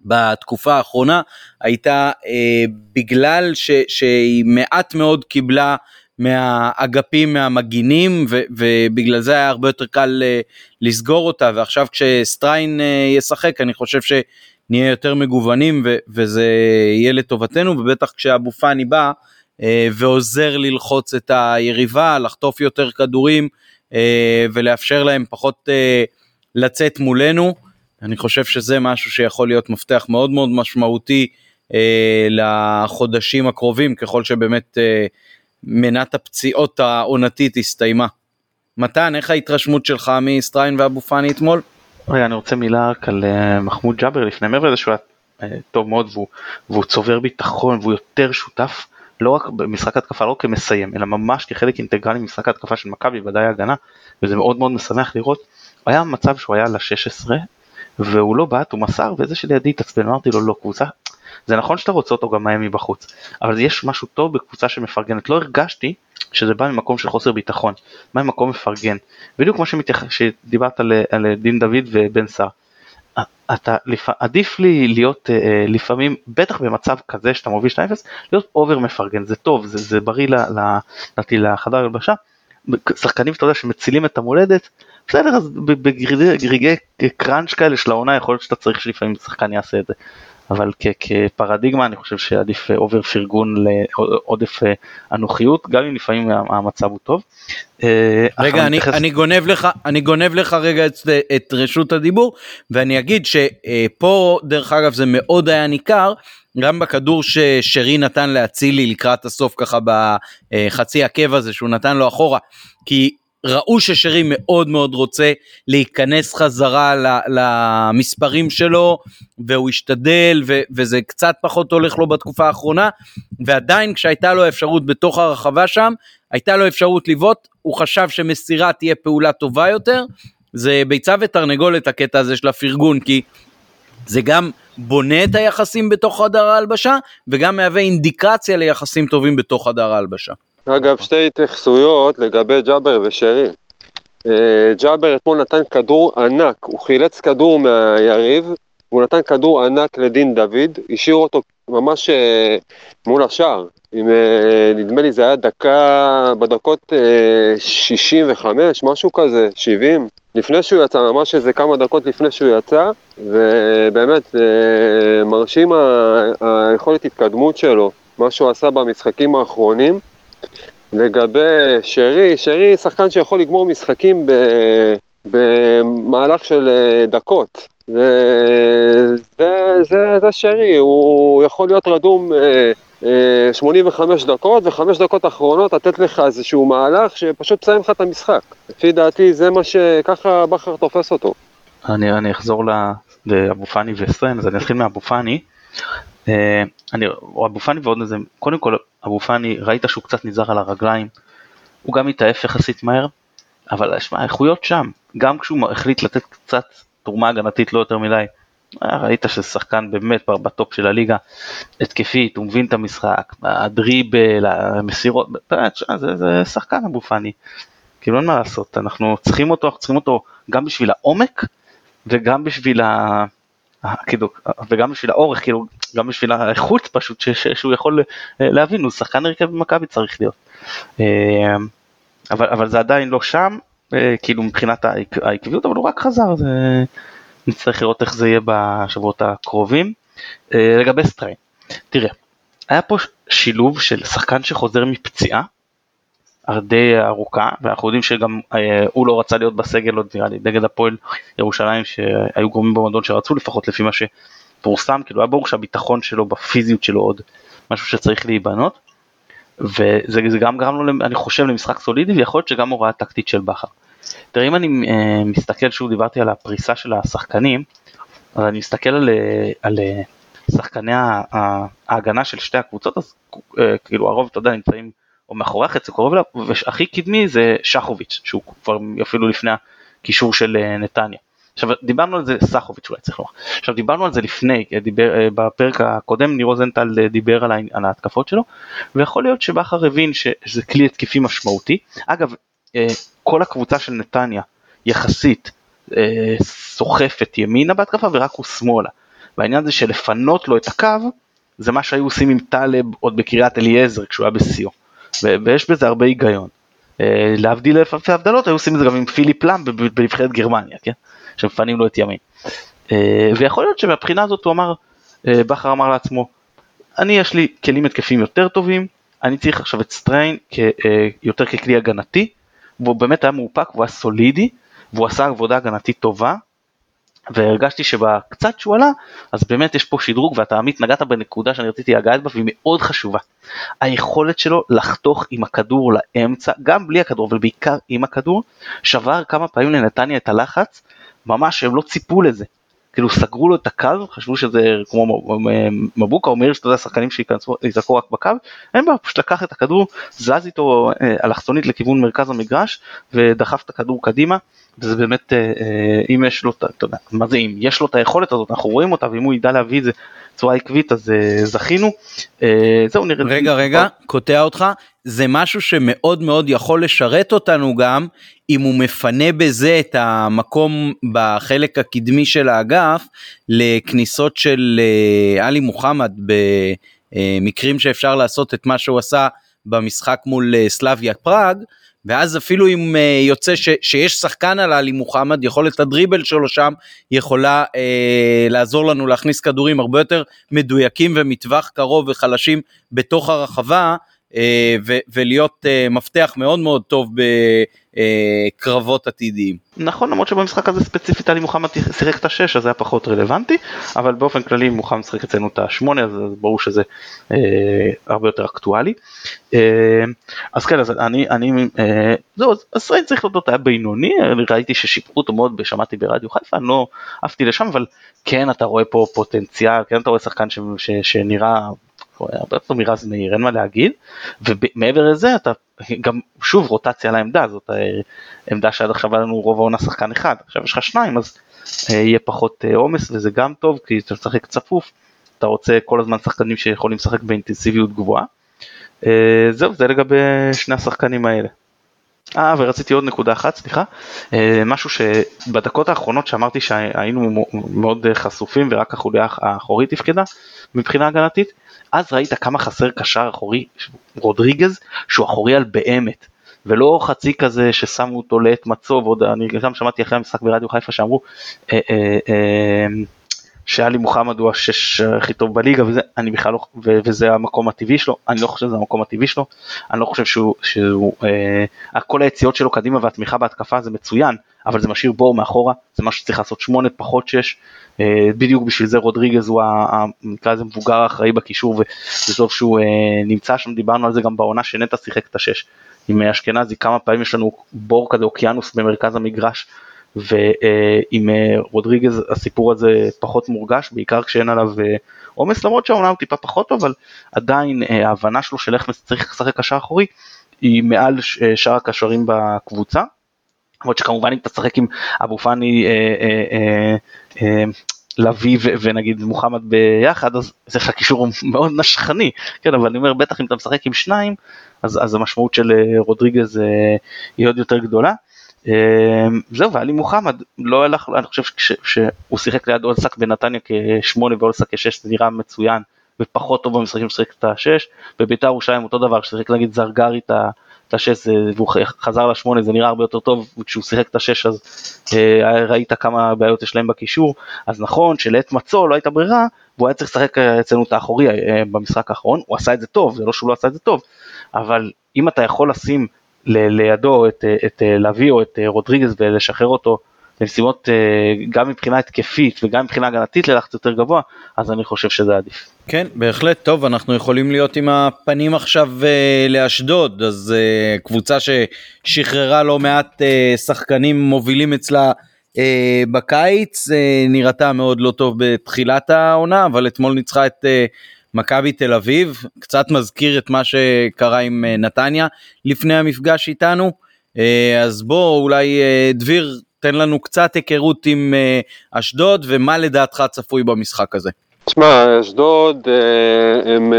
בתקופה האחרונה הייתה אה, בגלל ש, שהיא מעט מאוד קיבלה מהאגפים מהמגינים ו, ובגלל זה היה הרבה יותר קל אה, לסגור אותה ועכשיו כשסטריין אה, ישחק אני חושב שנהיה יותר מגוונים ו, וזה יהיה לטובתנו ובטח כשאבו פאני בא אה, ועוזר ללחוץ את היריבה לחטוף יותר כדורים אה, ולאפשר להם פחות אה, לצאת מולנו. אני חושב שזה משהו שיכול להיות מפתח מאוד מאוד משמעותי אה, לחודשים הקרובים ככל שבאמת אה, מנת הפציעות העונתית הסתיימה. מתן, איך ההתרשמות שלך מסטריין ואבו פאני אתמול? רגע, אני רוצה מילה רק על אה, מחמוד ג'אבר לפני מעבר לזה שהוא היה אה, טוב מאוד והוא, והוא צובר ביטחון והוא יותר שותף לא רק במשחק התקפה לא כמסיים אלא ממש כחלק אינטגרלי ממשחק התקפה של מכבי ודאי הגנה וזה מאוד מאוד משמח לראות. היה מצב שהוא היה ל-16 והוא לא בעט הוא מסר וזה שלידי התעצבן אמרתי לו לא קבוצה זה נכון שאתה רוצה אותו גם מהם מבחוץ אבל יש משהו טוב בקבוצה שמפרגנת. לא הרגשתי שזה בא ממקום של חוסר ביטחון בא ממקום מפרגן. בדיוק כמו שמתייח... שדיברת על, על דין דוד ובן סער. אתה לפ... עדיף לי להיות אה, לפעמים בטח במצב כזה שאתה מוביל 2-0 להיות over מפרגן. זה טוב זה, זה בריא ל, ל, לחדר הלבשה. שחקנים שאתה יודע שמצילים את המולדת בסדר אז ברגעי crunch כאלה של העונה יכול להיות שאתה צריך שלפעמים שחקן יעשה את זה אבל כפרדיגמה אני חושב שעדיף over פרגון לעודף אה, אנוכיות גם אם לפעמים המצב הוא טוב. אה, רגע אני, מתייחס... אני גונב לך אני גונב לך רגע את, את רשות הדיבור ואני אגיד שפה דרך אגב זה מאוד היה ניכר גם בכדור ששרי נתן לאצילי לקראת הסוף ככה בחצי עקב הזה שהוא נתן לו אחורה כי ראו ששרי מאוד מאוד רוצה להיכנס חזרה למספרים שלו והוא השתדל ו- וזה קצת פחות הולך לו בתקופה האחרונה ועדיין כשהייתה לו אפשרות בתוך הרחבה שם הייתה לו אפשרות לבעוט הוא חשב שמסירה תהיה פעולה טובה יותר זה ביצה ותרנגולת הקטע הזה של הפרגון כי זה גם בונה את היחסים בתוך חדר ההלבשה וגם מהווה אינדיקציה ליחסים טובים בתוך חדר ההלבשה. אגב, שתי התייחסויות לגבי ג'אבר ושרי. אה, ג'אבר אתמול נתן כדור ענק, הוא חילץ כדור מהיריב, והוא נתן כדור ענק לדין דוד, השאיר אותו ממש אה, מול השער. עם, אה, נדמה לי זה היה דקה, בדקות 65, משהו כזה, 70, לפני שהוא יצא, ממש איזה כמה דקות לפני שהוא יצא, ובאמת מרשים היכולת התקדמות שלו, מה שהוא עשה במשחקים האחרונים. לגבי שרי, שרי שחקן שיכול לגמור משחקים במהלך של אה, דקות. זה, זה, זה, זה שרי, הוא יכול להיות רדום 85 אה, אה, דקות, וחמש דקות אחרונות לתת לך איזשהו מהלך שפשוט מסיים לך את המשחק. לפי דעתי זה מה שככה בכר תופס אותו. אני, אני אחזור לאבו פאני וסרן, אז אני אתחיל מאבו פאני. אה, אני, אבו פאני ועוד איזה, קודם כל אבו פאני ראית שהוא קצת נזהר על הרגליים, הוא גם התעף יחסית מהר, אבל שמע האיכויות שם, גם כשהוא החליט לתת קצת תרומה הגנתית לא יותר מדי, אה, ראית שזה שחקן באמת בטופ של הליגה, התקפית, הוא מבין את המשחק, הדריבל, המסירות, זה, זה שחקן אבו פאני, כאילו אין מה לעשות, אנחנו צריכים אותו, אנחנו צריכים אותו גם בשביל העומק וגם בשביל ה... כאילו, וגם בשביל האורך, כאילו, גם בשביל האיכות פשוט ש, ש, שהוא יכול אה, להבין, הוא שחקן הרכב במכבי צריך להיות. אה, אבל, אבל זה עדיין לא שם, אה, כאילו מבחינת העקביות, אבל הוא רק חזר, זה... נצטרך לראות איך זה יהיה בשבועות הקרובים. לגבי סטריין, תראה, היה פה שילוב של שחקן שחוזר מפציעה, די ארוכה, ואנחנו יודעים שגם אה, הוא לא רצה להיות בסגל עוד נראה לי נגד הפועל ירושלים שהיו גורמים במועדון שרצו לפחות לפי מה שפורסם, כאילו היה ברור שהביטחון שלו בפיזיות שלו עוד משהו שצריך להיבנות, וזה גם גרם לו אני חושב למשחק סולידי ויכול להיות שגם הוראה טקטית של בכר. תראה אם אני אה, מסתכל שוב דיברתי על הפריסה של השחקנים, אז אני מסתכל על, אה, על שחקני ההגנה של שתי הקבוצות אז כאילו הרוב אתה יודע נמצאים או מאחורי החצי קרוב אליו, והכי קדמי זה שחוביץ', שהוא כבר אפילו לפני הקישור של אה, נתניה. עכשיו דיברנו על זה, סחוביץ' אולי צריך לומר, עכשיו דיברנו על זה לפני, אה, דיבר, אה, בפרק הקודם ניר רוזנטל דיבר על, על ההתקפות שלו, ויכול להיות שבכר הבין שזה כלי התקפי משמעותי. אגב, כל הקבוצה של נתניה יחסית סוחפת ימינה בהתקפה ורק הוא שמאלה. והעניין זה שלפנות לו את הקו, זה מה שהיו עושים עם טלב עוד בקריית אליעזר כשהוא היה בשיאו. ויש בזה הרבה היגיון. אה, להבדיל אלפי הבדלות היו עושים את זה גם עם פיליפ לאם בנבחרת גרמניה, כן? שמפנים לו את ימין. אה, ויכול להיות שמבחינה הזאת הוא אמר, אה, בכר אמר לעצמו, אני יש לי כלים התקפיים יותר טובים, אני צריך עכשיו את סטריין יותר ככלי הגנתי, והוא באמת היה מאופק והוא היה סולידי, והוא עשה עבודה הגנתית טובה, והרגשתי שבקצת שהוא עלה, אז באמת יש פה שדרוג ואתה עמית נגעת בנקודה שאני רציתי לגעת בה והיא מאוד חשובה. היכולת שלו לחתוך עם הכדור לאמצע, גם בלי הכדור אבל בעיקר עם הכדור, שבר כמה פעמים לנתניה את הלחץ, ממש הם לא ציפו לזה. כאילו סגרו לו את הקו, חשבו שזה כמו מבוקה או מאיר שאתה יודע שחקנים שיזרקו רק בקו, אין בעיה, פשוט לקח את הכדור, זז איתו אה, אלכסונית לכיוון מרכז המגרש ודחף את הכדור קדימה, וזה באמת, אה, אה, אם יש לו, יודע, מה זה אם, יש לו את היכולת הזאת, אנחנו רואים אותה, ואם הוא ידע להביא את זה בצורה עקבית אז זכינו. זהו נראה. רגע רגע, קוטע אותך, זה משהו שמאוד מאוד יכול לשרת אותנו גם אם הוא מפנה בזה את המקום בחלק הקדמי של האגף לכניסות של אה, עלי מוחמד במקרים שאפשר לעשות את מה שהוא עשה במשחק מול אה, סלאביה פראג. ואז אפילו אם uh, יוצא ש, שיש שחקן על עלי מוחמד, יכולת הדריבל שלו שם יכולה uh, לעזור לנו להכניס כדורים הרבה יותר מדויקים ומטווח קרוב וחלשים בתוך הרחבה, אה, ולהיות אה, מפתח מאוד מאוד טוב בקרבות עתידיים. נכון למרות שבמשחק הזה ספציפית עלי מוחמד שיחק את השש אז זה היה פחות רלוונטי אבל באופן כללי מוחמד שיחק אצלנו את השמונה אז ברור שזה אה, הרבה יותר אקטואלי. אה, אז כן אז אני אני אה, זהו אז ישראל צריך לדעת היה בינוני ראיתי ששיפרו אותו מאוד שמעתי ברדיו חיפה אני לא עפתי לשם אבל כן אתה רואה פה פוטנציאל כן אתה רואה שחקן ש, ש, שנראה הרבה יותר מרז מאיר, אין מה להגיד, ומעבר לזה אתה גם שוב רוטציה לעמדה, זאת אה, עמדה שעד עכשיו היה לנו רוב העונה שחקן אחד, עכשיו יש לך שניים אז אה, יהיה פחות אה, עומס וזה גם טוב כי אתה משחק צפוף, אתה רוצה כל הזמן שחקנים שיכולים לשחק באינטנסיביות גבוהה. זהו זה לגבי שני השחקנים האלה. אה, ורציתי עוד נקודה אחת, סליחה. אה, משהו שבדקות האחרונות שאמרתי שהיינו מאוד חשופים ורק החוליה האחורית תפקדה מבחינה הגנתית, אז ראית כמה חסר קשר אחורי, רודריגז, שהוא אחורי על באמת. ולא חצי כזה ששמו אותו לעת מצוב, עוד אני גם שמעתי אחרי המשחק ברדיו חיפה שאמרו אה, אה, אה, שאלי מוחמד הוא השש הכי טוב בליגה וזה, אני בכלל לא, ו, וזה המקום הטבעי שלו, אני לא חושב שזה המקום הטבעי שלו, אני לא חושב שהוא, שהוא אה, כל היציאות שלו קדימה והתמיכה בהתקפה זה מצוין, אבל זה משאיר בור מאחורה, זה משהו שצריך לעשות שמונה פחות שש, אה, בדיוק בשביל זה רודריגז הוא נקרא לזה מבוגר האחראי בקישור וטוב שהוא אה, נמצא שם, דיברנו על זה גם בעונה שנטע שיחק את השש. עם אשכנזי כמה פעמים יש לנו בור כזה אוקיינוס במרכז המגרש ועם אה, רודריגז הסיפור הזה פחות מורגש, בעיקר כשאין עליו אה, עומס, למרות שהעונה הוא טיפה פחות אבל עדיין אה, ההבנה שלו של איך צריך לשחק קשר אחורי היא מעל שאר הקשרים בקבוצה. למרות שכמובן אם אתה תשחק עם אבו פאני, לביא ונגיד מוחמד ביחד, אז זה לך קישור מאוד נשכני, כן, אבל אני אומר בטח אם אתה משחק עם שניים, אז, אז המשמעות של רודריגז היא עוד יותר גדולה. אמ, זהו, ואלי מוחמד. לא הלך, אני חושב שהוא שיחק ליד אולסק בנתניה כשמונה ואולסק כשש זה נראה מצוין ופחות טוב במשחקים ששיחק את השש, בביתר ירושלים אותו דבר, כששיחק נגיד זרגרי את השש והוא חזר לשמונה זה נראה הרבה יותר טוב וכשהוא שיחק את השש אז אה, ראית כמה בעיות יש להם בקישור. אז נכון שלעת מצו לא הייתה ברירה והוא היה צריך לשחק אצלנו את האחורי אה, במשחק האחרון. הוא עשה את זה טוב זה לא שהוא לא עשה את זה טוב אבל אם אתה יכול לשים לידו את, את לביא או את רודריגז ולשחרר אותו למשימות גם מבחינה התקפית וגם מבחינה הגנתית ללחץ יותר גבוה, אז אני חושב שזה עדיף. כן, בהחלט. טוב, אנחנו יכולים להיות עם הפנים עכשיו לאשדוד, אז קבוצה ששחררה לא מעט שחקנים מובילים אצלה בקיץ, נראתה מאוד לא טוב בתחילת העונה, אבל אתמול ניצחה את מכבי תל אביב, קצת מזכיר את מה שקרה עם אה, נתניה לפני המפגש איתנו. אה, אז בוא אולי אה, דביר תן לנו קצת היכרות עם אשדוד ומה לדעתך צפוי במשחק הזה. תשמע, אשדוד הם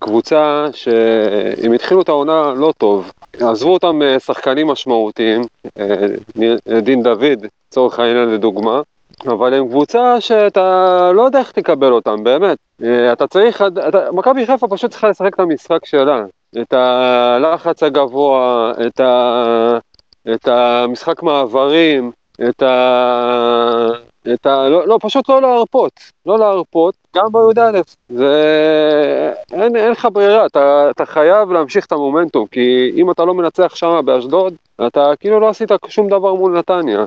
קבוצה שהם התחילו את העונה לא טוב. עזבו אותם שחקנים משמעותיים, דין דוד, לצורך העניין לדוגמה, אבל הם קבוצה שאתה לא יודע איך תקבל אותם, באמת. אה, אתה צריך, מכבי חיפה פשוט צריכה לשחק את המשחק שלה. את הלחץ הגבוה, את, ה, את המשחק מעברים, את ה... את ה... לא, לא, פשוט לא להרפות, לא להרפות, גם בי"א. זה... אין, אין לך ברירה, אתה, אתה חייב להמשיך את המומנטום, כי אם אתה לא מנצח שם באשדוד, אתה כאילו לא עשית שום דבר מול נתניה.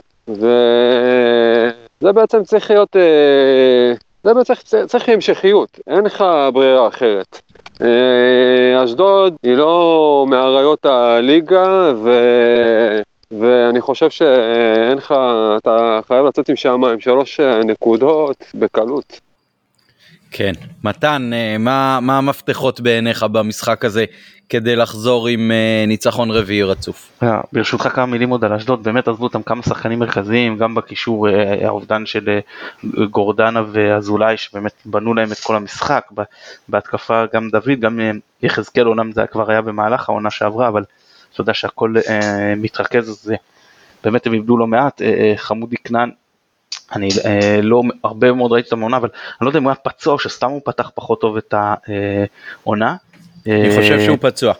וזה בעצם צריך להיות, אה, זה בעצם צריך, צריך המשכיות, אין לך ברירה אחרת. אה, אשדוד היא לא מאריות הליגה, ו... ואני חושב שאין לך, אתה חייב לצאת עם עם שלוש נקודות בקלות. כן, מתן, אה, מה, מה המפתחות בעיניך במשחק הזה כדי לחזור עם uh, ניצחון רביעי רצוף? Yeah, ברשותך כמה מילים עוד על אשדוד, באמת עזבו אותם כמה שחקנים מרכזיים, גם בקישור האובדן של גורדנה ואזולאי שבאמת בנו להם את כל המשחק, בהתקפה גם דוד, גם יחזקאל אומנם זה כבר היה במהלך העונה שעברה, אבל אתה יודע שהכל מתרכז, אז באמת הם איבדו לא מעט, חמודי כנען אני אה, לא הרבה מאוד ראיתי את המעונה אבל אני לא יודע אם הוא היה פצוע או שסתם הוא פתח פחות טוב את העונה. אני אה, חושב שהוא פצוע.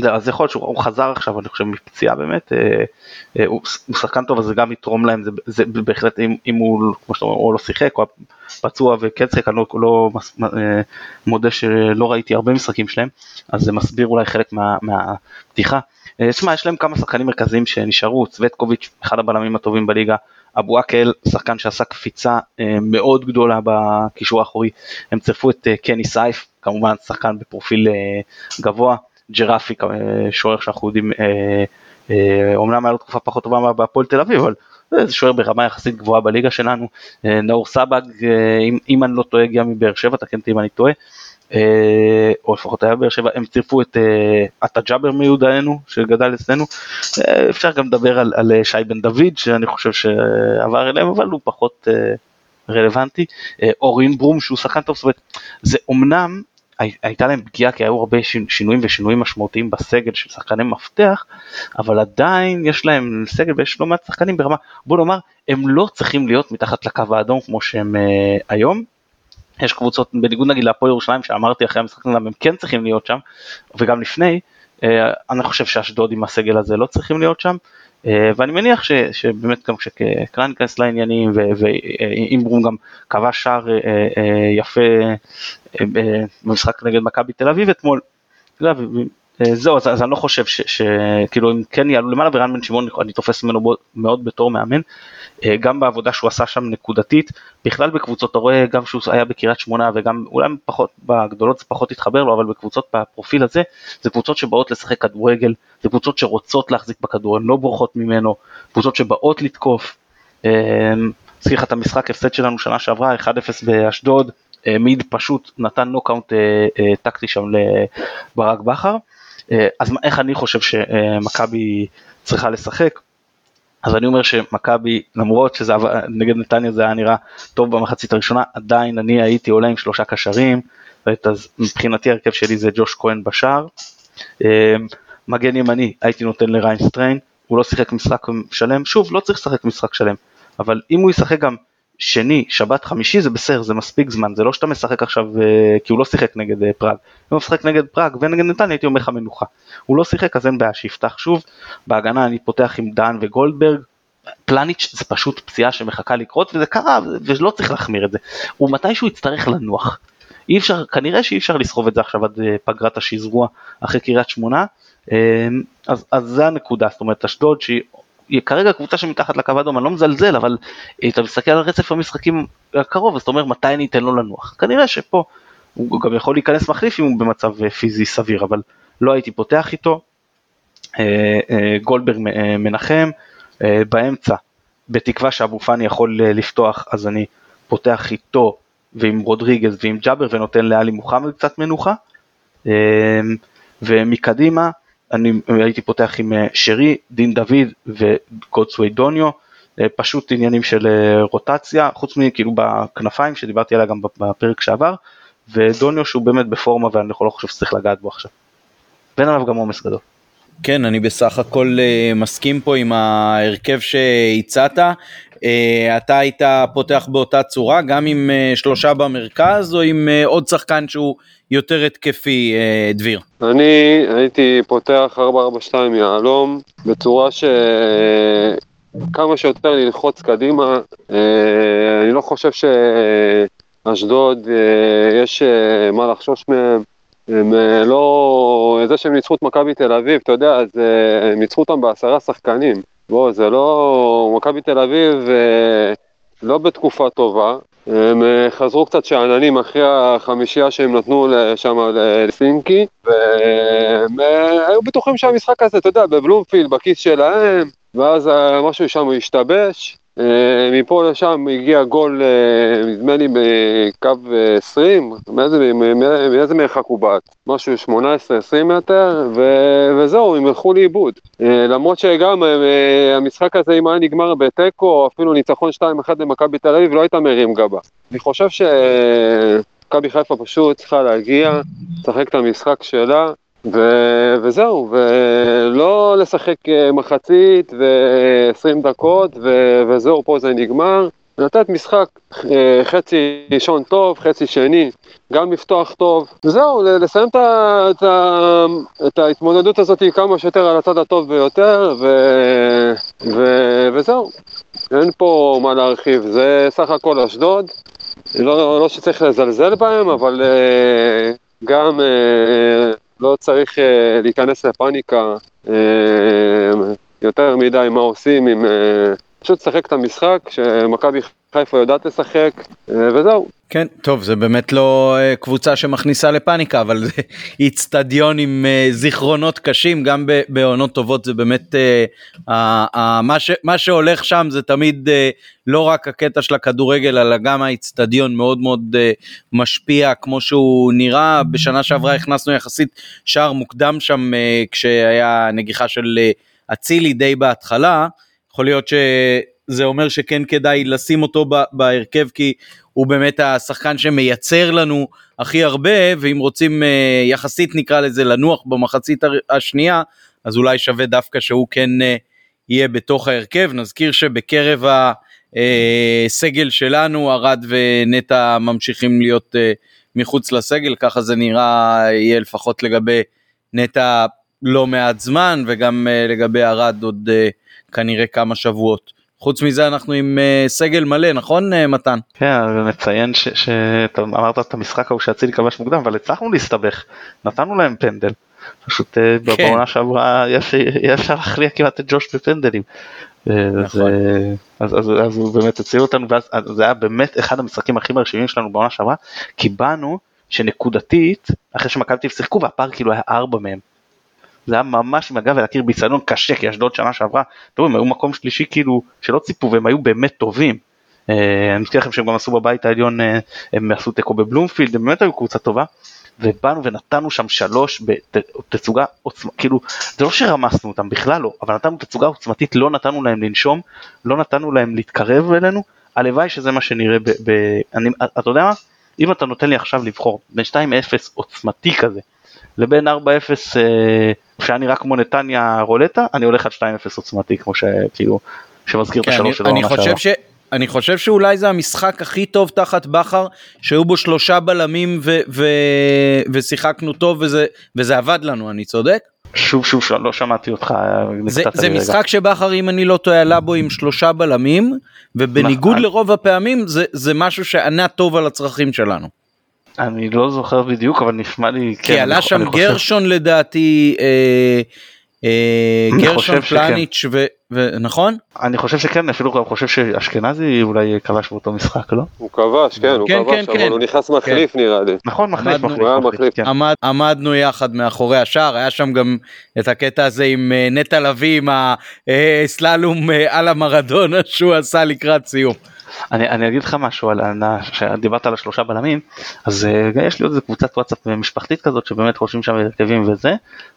זה, אז יכול להיות שהוא חזר עכשיו אני חושב מפציעה באמת אה, אה, הוא, הוא שחקן טוב אז זה גם יתרום להם זה, זה בהחלט אם, אם הוא כמו שאתה אומר או לא שיחק או פצוע וכן שיחק אני לא, לא אה, מודה שלא ראיתי הרבה משחקים שלהם אז זה מסביר אולי חלק מה, מהפתיחה. אה, תשמע יש להם כמה שחקנים מרכזיים שנשארו צווטקוביץ' אחד הבלמים הטובים בליגה אבו עקל, שחקן שעשה קפיצה אה, מאוד גדולה בקישור האחורי, הם צירפו את אה, קני סייף, כמובן שחקן בפרופיל אה, גבוה, ג'רפי, שוער שאנחנו יודעים, אומנם היה לו תקופה פחות טובה בהפועל תל אביב, אבל זה שוער ברמה יחסית גבוהה בליגה שלנו, נאור סבג, אם, אם אני לא טועה, הגיע מבאר שבע, תקן אותי אם אני טועה, או לפחות היה באר שבע, הם צירפו את עטה ג'אבר מיודענו שגדל אצלנו, אה, אפשר גם לדבר על, על שי בן דוד שאני חושב שעבר אליהם אבל הוא פחות אה, רלוונטי, אורין ברום שהוא שחקן טוב, זאת אומרת זה אומנם הייתה להם פגיעה כי היו הרבה שינויים ושינויים משמעותיים בסגל של שחקני מפתח, אבל עדיין יש להם סגל ויש לא מעט שחקנים ברמה, בוא נאמר, הם לא צריכים להיות מתחת לקו האדום כמו שהם uh, היום. יש קבוצות, בניגוד נגיד להפועל ירושלים שאמרתי אחרי המשחק הם כן צריכים להיות שם, וגם לפני, uh, אני חושב שאשדוד עם הסגל הזה לא צריכים להיות שם. אה, ואני מניח ש, שבאמת גם כשקראן ייכנס לעניינים ואימברום גם כבש שער אה, אה, יפה במשחק נגד מכבי תל אביב אתמול, זהו, אז, אז אני לא חושב שכאילו אם כן יעלו למעלה ורן בן שמעון אני תופס ממנו מאוד בתור מאמן, אה, גם בעבודה שהוא עשה שם נקודתית, בכלל בקבוצות, אתה רואה גם שהוא היה בקריית שמונה וגם אולי פחות, בגדולות זה פחות התחבר לו, אבל בקבוצות בפרופיל הזה, זה קבוצות שבאות לשחק כדורגל, זה קבוצות שרוצות להחזיק בכדור, הן לא בורחות ממנו, קבוצות שבאות לתקוף. אזכיר לך את המשחק הפסד שלנו שנה שעברה, 1-0 באשדוד, אה, מיד פשוט נתן נוקאוט אה, טקטי שם לברק בכר. אז איך אני חושב שמכבי צריכה לשחק? אז אני אומר שמכבי למרות שזה נגד נתניה זה היה נראה טוב במחצית הראשונה עדיין אני הייתי עולה עם שלושה קשרים אז מבחינתי הרכב שלי זה ג'וש כהן בשער. אמ, מגן ימני הייתי נותן לריאן סטריין הוא לא שיחק משחק שלם שוב לא צריך לשחק משחק שלם אבל אם הוא ישחק גם שני, שבת, חמישי זה בסדר, זה מספיק זמן, זה לא שאתה משחק עכשיו, אה, כי הוא לא שיחק נגד אה, פראג. אם הוא משחק נגד פראג ונגד נתניה הייתי אומר לך מנוחה. הוא לא שיחק אז אין בעיה שיפתח שוב, בהגנה אני פותח עם דן וגולדברג, פלניץ' זה פשוט פציעה שמחכה לקרות וזה קרה ולא צריך להחמיר את זה. הוא מתישהו יצטרך לנוח. אי אפשר, כנראה שאי אפשר לסחוב את זה עכשיו עד אה, פגרת השזרוע אחרי קריית שמונה, אז, אז זה הנקודה, זאת אומרת אשדוד שהיא היא כרגע קבוצה שמתחת לקו האדום, אני לא מזלזל, אבל אתה מסתכל על רצף המשחקים הקרוב, אז אתה אומר מתי אני אתן לו לנוח. כנראה שפה הוא גם יכול להיכנס מחליף אם הוא במצב אה, פיזי סביר, אבל לא הייתי פותח איתו. אה, אה, גולדברג מנחם, באמצע, בתקווה שאבו פאני יכול לפתוח, אז אני פותח איתו ועם רודריגז ועם ג'אבר ונותן לאלי מוחמד קצת מנוחה. ומקדימה, אני הייתי פותח עם אה, שרי, דין דוד וגודסווי דוניו, אה, פשוט עניינים של אה, רוטציה, חוץ מכאילו בכנפיים שדיברתי עליה גם בפרק שעבר, ודוניו שהוא באמת בפורמה ואני לא חושב שצריך לגעת בו עכשיו. ואין עליו גם עומס גדול. כן, אני בסך הכל מסכים פה עם ההרכב שהצעת. אתה היית פותח באותה צורה, גם עם שלושה במרכז או עם עוד שחקן שהוא יותר התקפי, אה, דביר? אני הייתי פותח 442 יהלום בצורה שכמה שיותר ללחוץ קדימה. אה, אני לא חושב שאשדוד אה, יש מה לחשוש מהם. הם לא, זה שהם ניצחו את מכבי תל אביב, אתה יודע, אז הם ניצחו אותם בעשרה שחקנים. בוא, זה לא, מכבי תל אביב לא בתקופה טובה, הם אה, חזרו קצת שאננים אחרי החמישייה שהם נתנו שם לסינקי, והם אה, היו בטוחים שהמשחק הזה, אתה יודע, בבלומפילד, בכיס שלהם, ואז אה, משהו שם השתבש, אה, מפה לשם הגיע גול, אה, נדמה לי בקו 20, מאיזה, מאיזה מרחק הוא בעט? משהו 18-20 מטר, ו, וזהו, הם הלכו לאיבוד. אה, למרות שגם המשחק הזה, אם היה נגמר בתיקו, אפילו ניצחון 2-1 למכבי תל אביב, לא היית מרים גבה. אני חושב שמכבי חיפה פשוט צריכה להגיע, לשחק את המשחק שלה. ו- וזהו, ולא לשחק אה, מחצית ו-20 דקות ו- וזהו, פה זה נגמר. לתת משחק אה, חצי ראשון טוב, חצי שני, גם לפתוח טוב, וזהו, לסיים את, את, את ההתמודדות הזאת כמה שיותר על הצד הטוב ביותר, ו, ו, וזהו. אין פה מה להרחיב, זה סך הכל אשדוד. לא, לא שצריך לזלזל בהם, אבל אה, גם לא צריך uh, להיכנס לפאניקה uh, יותר מדי מה עושים, עם, uh, פשוט לשחק את המשחק שמכבי חיפה יודעת לשחק, uh, וזהו. כן, טוב, זה באמת לא uh, קבוצה שמכניסה לפאניקה, אבל זה איצטדיון עם uh, זיכרונות קשים, גם בעונות טובות זה באמת, מה, ש, מה שהולך שם זה תמיד לא רק הקטע של הכדורגל, אלא גם האיצטדיון מאוד מאוד משפיע כמו שהוא נראה. בשנה שעברה הכנסנו יחסית שער מוקדם שם כשהיה נגיחה של אצילי די בהתחלה, יכול להיות שזה אומר שכן כדאי לשים אותו בהרכב כי הוא באמת השחקן שמייצר לנו הכי הרבה, ואם רוצים אה, יחסית נקרא לזה לנוח במחצית השנייה, אז אולי שווה דווקא שהוא כן אה, יהיה בתוך ההרכב. נזכיר שבקרב הסגל שלנו, ארד ונטע ממשיכים להיות מחוץ לסגל, ככה זה נראה יהיה לפחות לגבי נטע לא מעט זמן, וגם לגבי ארד עוד כנראה כמה שבועות. חוץ מזה אנחנו עם uh, סגל מלא נכון uh, מתן? כן נציין שאמרת את המשחק ההוא שאצילי כבש מוקדם אבל הצלחנו להסתבך נתנו להם פנדל. פשוט uh, כן. בעונה שעברה היה אפשר להכריע כמעט את ג'וש בפנדלים. נכון. אז, אז, אז, אז הוא באמת הציל אותנו ואז זה היה באמת אחד המשחקים הכי מרשימים שלנו בעונה שעברה כי באנו שנקודתית אחרי שמכבי שיחקו והפער כאילו היה ארבע מהם זה היה ממש עם הגב אל הקיר ביצנון קשה כי אשדוד שנה שעברה, תראו הם היו מקום שלישי כאילו שלא ציפו והם היו באמת טובים. אה, אני מזכיר לכם שהם גם עשו בבית העליון, אה, הם עשו תיקו בבלומפילד, הם באמת היו קבוצה טובה. ובאנו ונתנו שם שלוש בתצוגה עוצמה, כאילו זה לא שרמסנו אותם בכלל לא, אבל נתנו תצוגה עוצמתית, לא נתנו להם לנשום, לא נתנו להם להתקרב אלינו, הלוואי שזה מה שנראה, ב, ב, אני, אתה יודע מה? אם אתה נותן לי עכשיו לבחור בין 2-0 עוצמתי כזה, לבין 4-0 אה, שהיה נראה כמו נתניה רולטה, אני הולך על 2-0 עוצמתי, כמו שכאילו, שמזכיר את כן, השלוש שלו. אני חושב ש... אני חושב שאולי זה המשחק הכי טוב תחת בכר, שהיו בו שלושה בלמים ו- ו- ושיחקנו טוב וזה, וזה עבד לנו, אני צודק? שוב שוב לא שמעתי אותך. זה, זה משחק שבכר אם אני לא טועה עלה בו עם שלושה בלמים, ובניגוד לרוב הפעמים זה, זה משהו שענה טוב על הצרכים שלנו. אני לא זוכר בדיוק אבל נשמע לי כי כן, עלה שם גרשון לדעתי אה, אה, גרשון פלניץ' ונכון? אני חושב שכן אפילו גם חושב שאשכנזי אולי כבש באותו משחק לא? הוא כבש כן הוא כן, כבש כן, אבל הוא נכנס מחליף נראה לי. נכון מחליף מחליף. עמדנו יחד מאחורי השער היה שם גם את הקטע הזה עם אה, נטע לביא עם הסללום על המרדונה שהוא עשה לקראת סיום. אני, אני אגיד לך משהו על הענה, שדיברת על השלושה בלמים, אז uh, יש לי עוד איזה קבוצת וואטסאפ משפחתית כזאת שבאמת חושבים שם הרכבים וזה,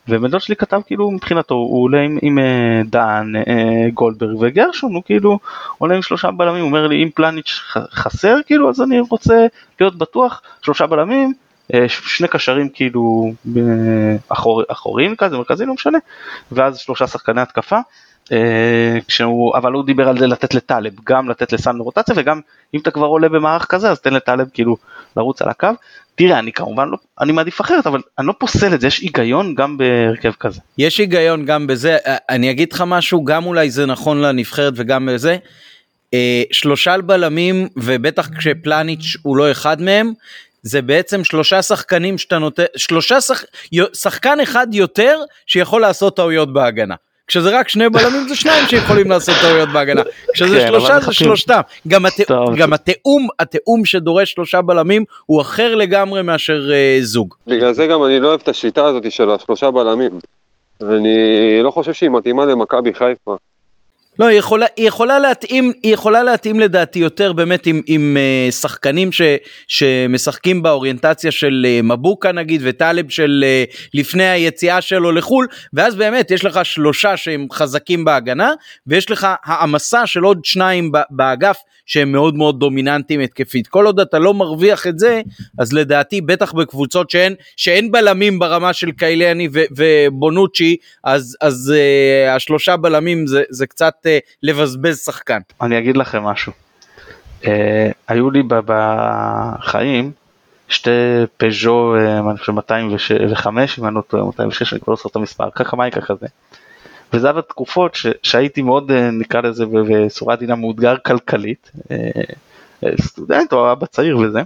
ובן דוד שלי כתב כאילו מבחינתו הוא עולה עם, עם uh, דן, uh, גולדברג וגרשון, הוא כאילו עולה עם שלושה בלמים, הוא אומר לי אם פלניץ' חסר כאילו אז אני רוצה להיות בטוח, שלושה בלמים, שני קשרים כאילו אחור, אחוריים כזה, מרכזיים, לא משנה, ואז שלושה שחקני התקפה. אה, כשהוא, אבל הוא דיבר על זה לתת לטלב, גם לתת לסאן רוטציה וגם אם אתה כבר עולה במערך כזה אז תן לטלב כאילו לרוץ על הקו. תראה אני כמובן לא, אני מעדיף אחרת אבל אני לא פוסל את זה, יש היגיון גם בהרכב כזה. יש היגיון גם בזה, אה, אני אגיד לך משהו, גם אולי זה נכון לנבחרת וגם בזה. אה, שלושה בלמים ובטח כשפלניץ' הוא לא אחד מהם, זה בעצם שלושה שחקנים שאתה נותן, שלושה שח... שחקן אחד יותר שיכול לעשות טעויות בהגנה. כשזה רק שני בלמים זה שניים שיכולים לעשות טעויות בהגנה, כשזה כן, שלושה זה שלושתם, גם, הת... גם התיאום, התיאום שדורש שלושה בלמים הוא אחר לגמרי מאשר uh, זוג. בגלל זה גם אני לא אוהב את השיטה הזאת של השלושה בלמים, אני לא חושב שהיא מתאימה למכבי חיפה. לא, היא יכולה, היא יכולה להתאים, היא יכולה להתאים לדעתי יותר באמת עם, עם uh, שחקנים ש, שמשחקים באוריינטציה של uh, מבוקה נגיד וטלב של uh, לפני היציאה שלו לחו"ל, ואז באמת יש לך שלושה שהם חזקים בהגנה, ויש לך העמסה של עוד שניים באגף שהם מאוד מאוד דומיננטיים התקפית. כל עוד אתה לא מרוויח את זה, אז לדעתי בטח בקבוצות שאין, שאין בלמים ברמה של קייליאני ובונוצ'י, אז, אז uh, השלושה בלמים זה, זה קצת לבזבז שחקן. אני אגיד לכם משהו. Uh, היו לי בחיים שתי פז'ו, אני חושב 205, אם אני לא טועה, 206, אני כבר לא זוכר את המספר, ככה מייקה כזה. וזה היה בתקופות ש, שהייתי מאוד אה, נקרא לזה בצורה עדינה מאותגר כלכלית, אה, אה, סטודנט או אבא צעיר וזה,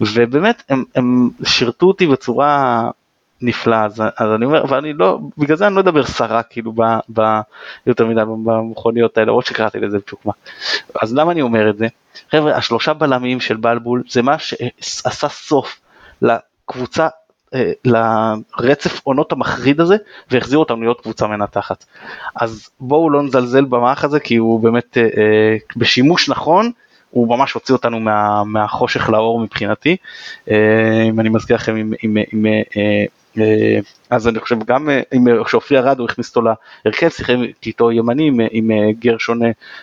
ובאמת הם, הם שירתו אותי בצורה נפלאה, אז, אז אני אומר, ואני לא, בגלל זה אני לא אדבר סרה כאילו ב, ב, יותר מדי במכוניות האלה, למרות שקראתי לזה בצ'וקמה. אז למה אני אומר את זה? חבר'ה, השלושה בלמים של בלבול זה מה שעשה סוף לקבוצה אה, לרצף עונות המחריד הזה והחזיר אותנו להיות קבוצה מנתחת. אז בואו לא נזלזל במערך הזה כי הוא באמת אה, אה, בשימוש נכון הוא ממש הוציא אותנו מה, מהחושך לאור מבחינתי. אם אני מזכיר לכם עם, עם, עם אה, אז אני חושב גם אם כשאופי ארד הוא הכניס אותו להרכב, שיחק איתו ימני עם, עם גרשון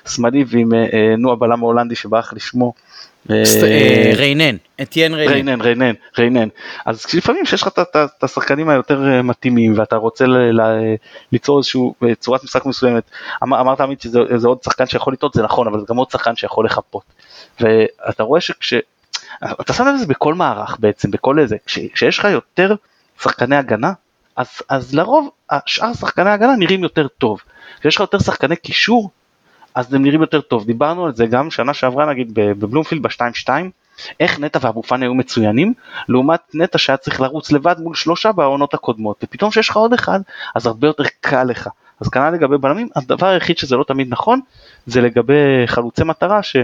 שמאלי ועם נו הבלם ההולנדי שברח לשמו. ריינן, אתיין ריינן. ריינן, ריינן, ריינן. אז לפעמים שיש לך את השחקנים היותר מתאימים ואתה רוצה ליצור איזושהי צורת משחק מסוימת, אמרת עמית שזה עוד שחקן שיכול לטעות, זה נכון, אבל זה גם עוד שחקן שיכול לחפות. ואתה רואה שכש... אתה שם לב לזה בכל מערך בעצם, בכל איזה, כשיש לך יותר שחקני הגנה, אז, אז לרוב השאר שחקני הגנה נראים יותר טוב. כשיש לך יותר שחקני קישור, אז הם נראים יותר טוב. דיברנו על זה גם שנה שעברה נגיד בבלומפילד ב-2-2, איך נטע ואבו פאני היו מצוינים, לעומת נטע שהיה צריך לרוץ לבד מול שלושה בעונות הקודמות, ופתאום שיש לך עוד אחד, אז הרבה יותר קל לך. אז כנ"ל לגבי בלמים, הדבר היחיד שזה לא תמיד נכון, זה לגבי חלוצי מטרה, ש...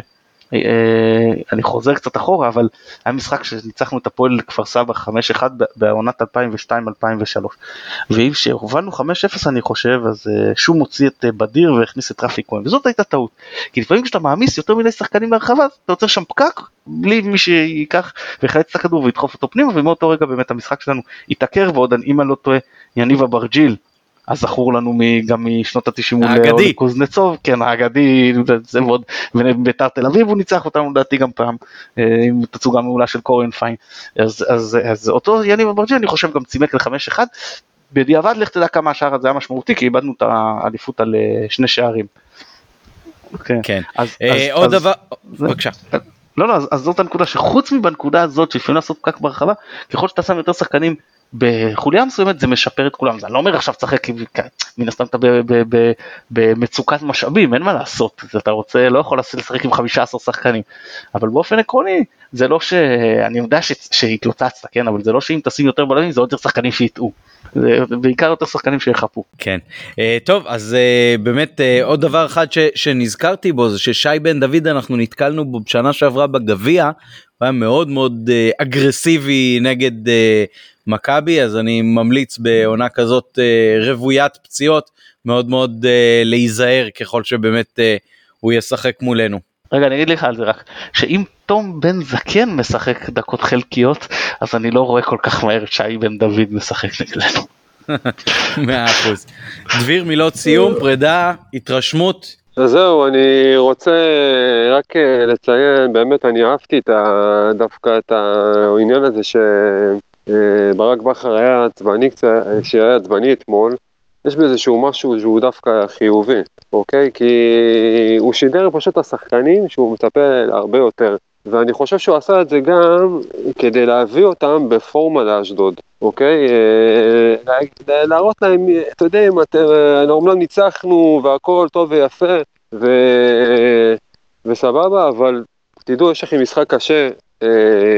אה, אני חוזר קצת אחורה אבל היה משחק שניצחנו את הפועל כפר סבא 5-1 בעונת 2002-2003 ואם שהובלנו 5-0 אני חושב אז אה, שום הוציא את אה, בדיר והכניס את רפי כהן. וזאת הייתה טעות. כי לפעמים כשאתה מעמיס יותר מדי שחקנים מהרחבה אתה יוצר שם פקק בלי מי שייקח ויחלץ את הכדור וידחוף אותו פנימה ומאותו רגע באמת המשחק שלנו התעקר ועוד אם אני לא טועה יניב אברג'יל הזכור לנו גם משנות התשעים מול קוזנצוב, כן האגדי, זה מאוד, וביתר תל אביב הוא ניצח אותנו לדעתי גם פעם, אה, עם תצוגה מעולה של קורן פיין, אז, אז, אז אותו יניב אברג'י אני חושב גם צימק לחמש אחד, בדיעבד לך תדע כמה השער הזה היה משמעותי כי איבדנו את האליפות על אה, שני שערים. כן, כן. אז, אה, אז, עוד אז, דבר, בבקשה. לא לא אז, אז זאת הנקודה שחוץ מבנקודה הזאת שלפעמים לעשות פקק ברחבה ככל שאתה שם יותר שחקנים בחוליה מסוימת זה משפר את כולם, אני לא אומר עכשיו תשחק, מן הסתם אתה במצוקת משאבים, אין מה לעשות, אתה רוצה, לא יכול לשחק עם 15 שחקנים, אבל באופן עקרוני זה לא ש... אני יודע שהתלוצצת, כן, אבל זה לא שאם תשים יותר בלמים זה עוד יותר שחקנים שיטעו. בעיקר יותר שחקנים שיחפו. כן. Uh, טוב אז uh, באמת uh, עוד דבר אחד שנזכרתי בו זה ששי בן דוד אנחנו נתקלנו בו בשנה שעברה בגביע. הוא היה מאוד מאוד אגרסיבי נגד מכבי אז אני ממליץ בעונה כזאת uh, רוויית פציעות מאוד מאוד uh, להיזהר ככל שבאמת uh, הוא ישחק מולנו. רגע אני אגיד לך על זה רק שאם תום בן זקן משחק דקות חלקיות אז אני לא רואה כל כך מהר את שי בן דוד משחק נגדנו. מאה אחוז. דביר מילות סיום פרידה התרשמות. אז זהו אני רוצה רק אה, לציין באמת אני אהבתי את ה, דווקא את העניין הזה שברק בכר היה עצבני קצת שהיה עצבני אתמול. יש בזה שהוא משהו שהוא דווקא חיובי, אוקיי? כי הוא שידר פשוט לשחקנים שהוא מצפה להרבה יותר. ואני חושב שהוא עשה את זה גם כדי להביא אותם בפורמה לאשדוד, אוקיי? אה, להראות להם, אתה יודע, אם אתם, אומנם ניצחנו והכל טוב ויפה ו... וסבבה, אבל תדעו, יש לכם משחק קשה, אה,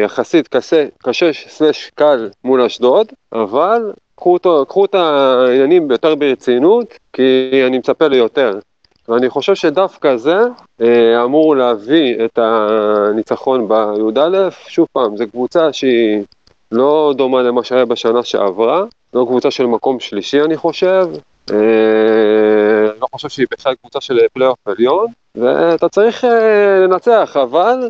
יחסית קשה, קשה סלש קל מול אשדוד, אבל קחו, אותו, קחו את העניינים יותר ברצינות, כי אני מצפה ליותר. ואני חושב שדווקא זה אה, אמור להביא את הניצחון בי"א. שוב פעם, זו קבוצה שהיא לא דומה למה שהיה בשנה שעברה, לא קבוצה של מקום שלישי אני חושב, אה, לא חושב שהיא בכלל קבוצה של פלייאוף עליון, ואתה צריך אה, לנצח, אבל אה,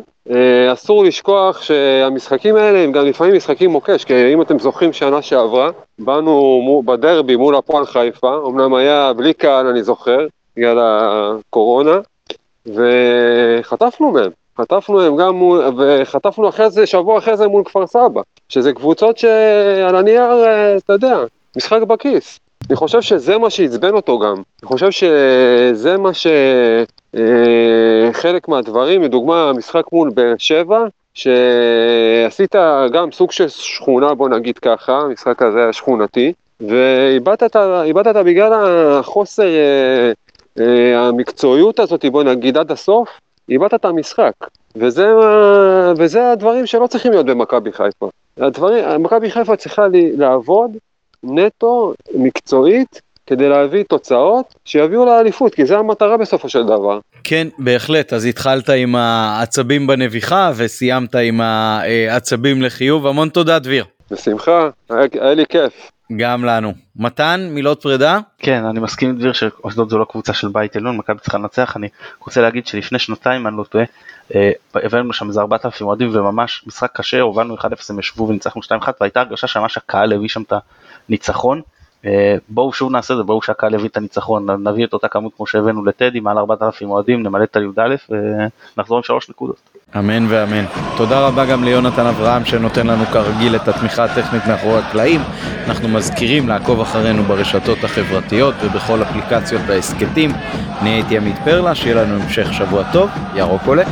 אסור לשכוח שהמשחקים האלה הם גם לפעמים משחקים מוקש, כי אם אתם זוכרים שנה שעברה, באנו בדרבי מול הפועל חיפה, אמנם היה בלי קהל אני זוכר, בגלל הקורונה, וחטפנו מהם. חטפנו הם גם מול, וחטפנו אחרי זה, שבוע אחרי זה מול כפר סבא, שזה קבוצות שעל הנייר, אה, אתה יודע, משחק בכיס. אני חושב שזה מה שעצבן אותו גם. אני חושב שזה מה ש... אה, חלק מהדברים, לדוגמה, המשחק מול באר שבע, שעשית גם סוג של שכונה, בוא נגיד ככה, המשחק הזה היה שכונתי, ואיבדת בגלל החוסר אה, אה, המקצועיות הזאת, בוא נגיד עד הסוף, איבדת את המשחק. וזה, וזה הדברים שלא צריכים להיות במכבי חיפה. הדברים, מכבי חיפה צריכה לעבוד נטו, מקצועית, כדי להביא תוצאות שיביאו לאליפות, כי זה המטרה בסופו של דבר. כן, בהחלט. אז התחלת עם העצבים בנביחה וסיימת עם העצבים לחיוב. המון תודה, דביר. בשמחה, היה, היה לי כיף. גם לנו. מתן, מילות פרידה? כן, אני מסכים עם דביר שאשדוד זו לא קבוצה של בית עליון, מכבי צריכה לנצח, אני רוצה להגיד שלפני שנתיים, אני לא טועה, אה, הבאנו שם איזה 4,000 אוהדים וממש משחק קשה, הובלנו 1-0, הם ישבו וניצחנו 2-1 והייתה הרגשה שממש הקהל הביא שם את הניצחון. אה, בואו שוב נעשה את זה, בואו שהקהל יביא את הניצחון, נביא את אותה כמות כמו שהבאנו לטדי, מעל 4,000 אוהדים, נמלא את הי"א ונחזור עם שלוש נקודות. אמן ואמן. תודה רבה גם ליונתן אברהם שנותן לנו כרגיל את התמיכה הטכנית מאחורי הקלעים. אנחנו מזכירים לעקוב אחרינו ברשתות החברתיות ובכל אפליקציות ההסכתים. אני הייתי עמית פרלה, שיהיה לנו המשך שבוע טוב, ירוק עולה.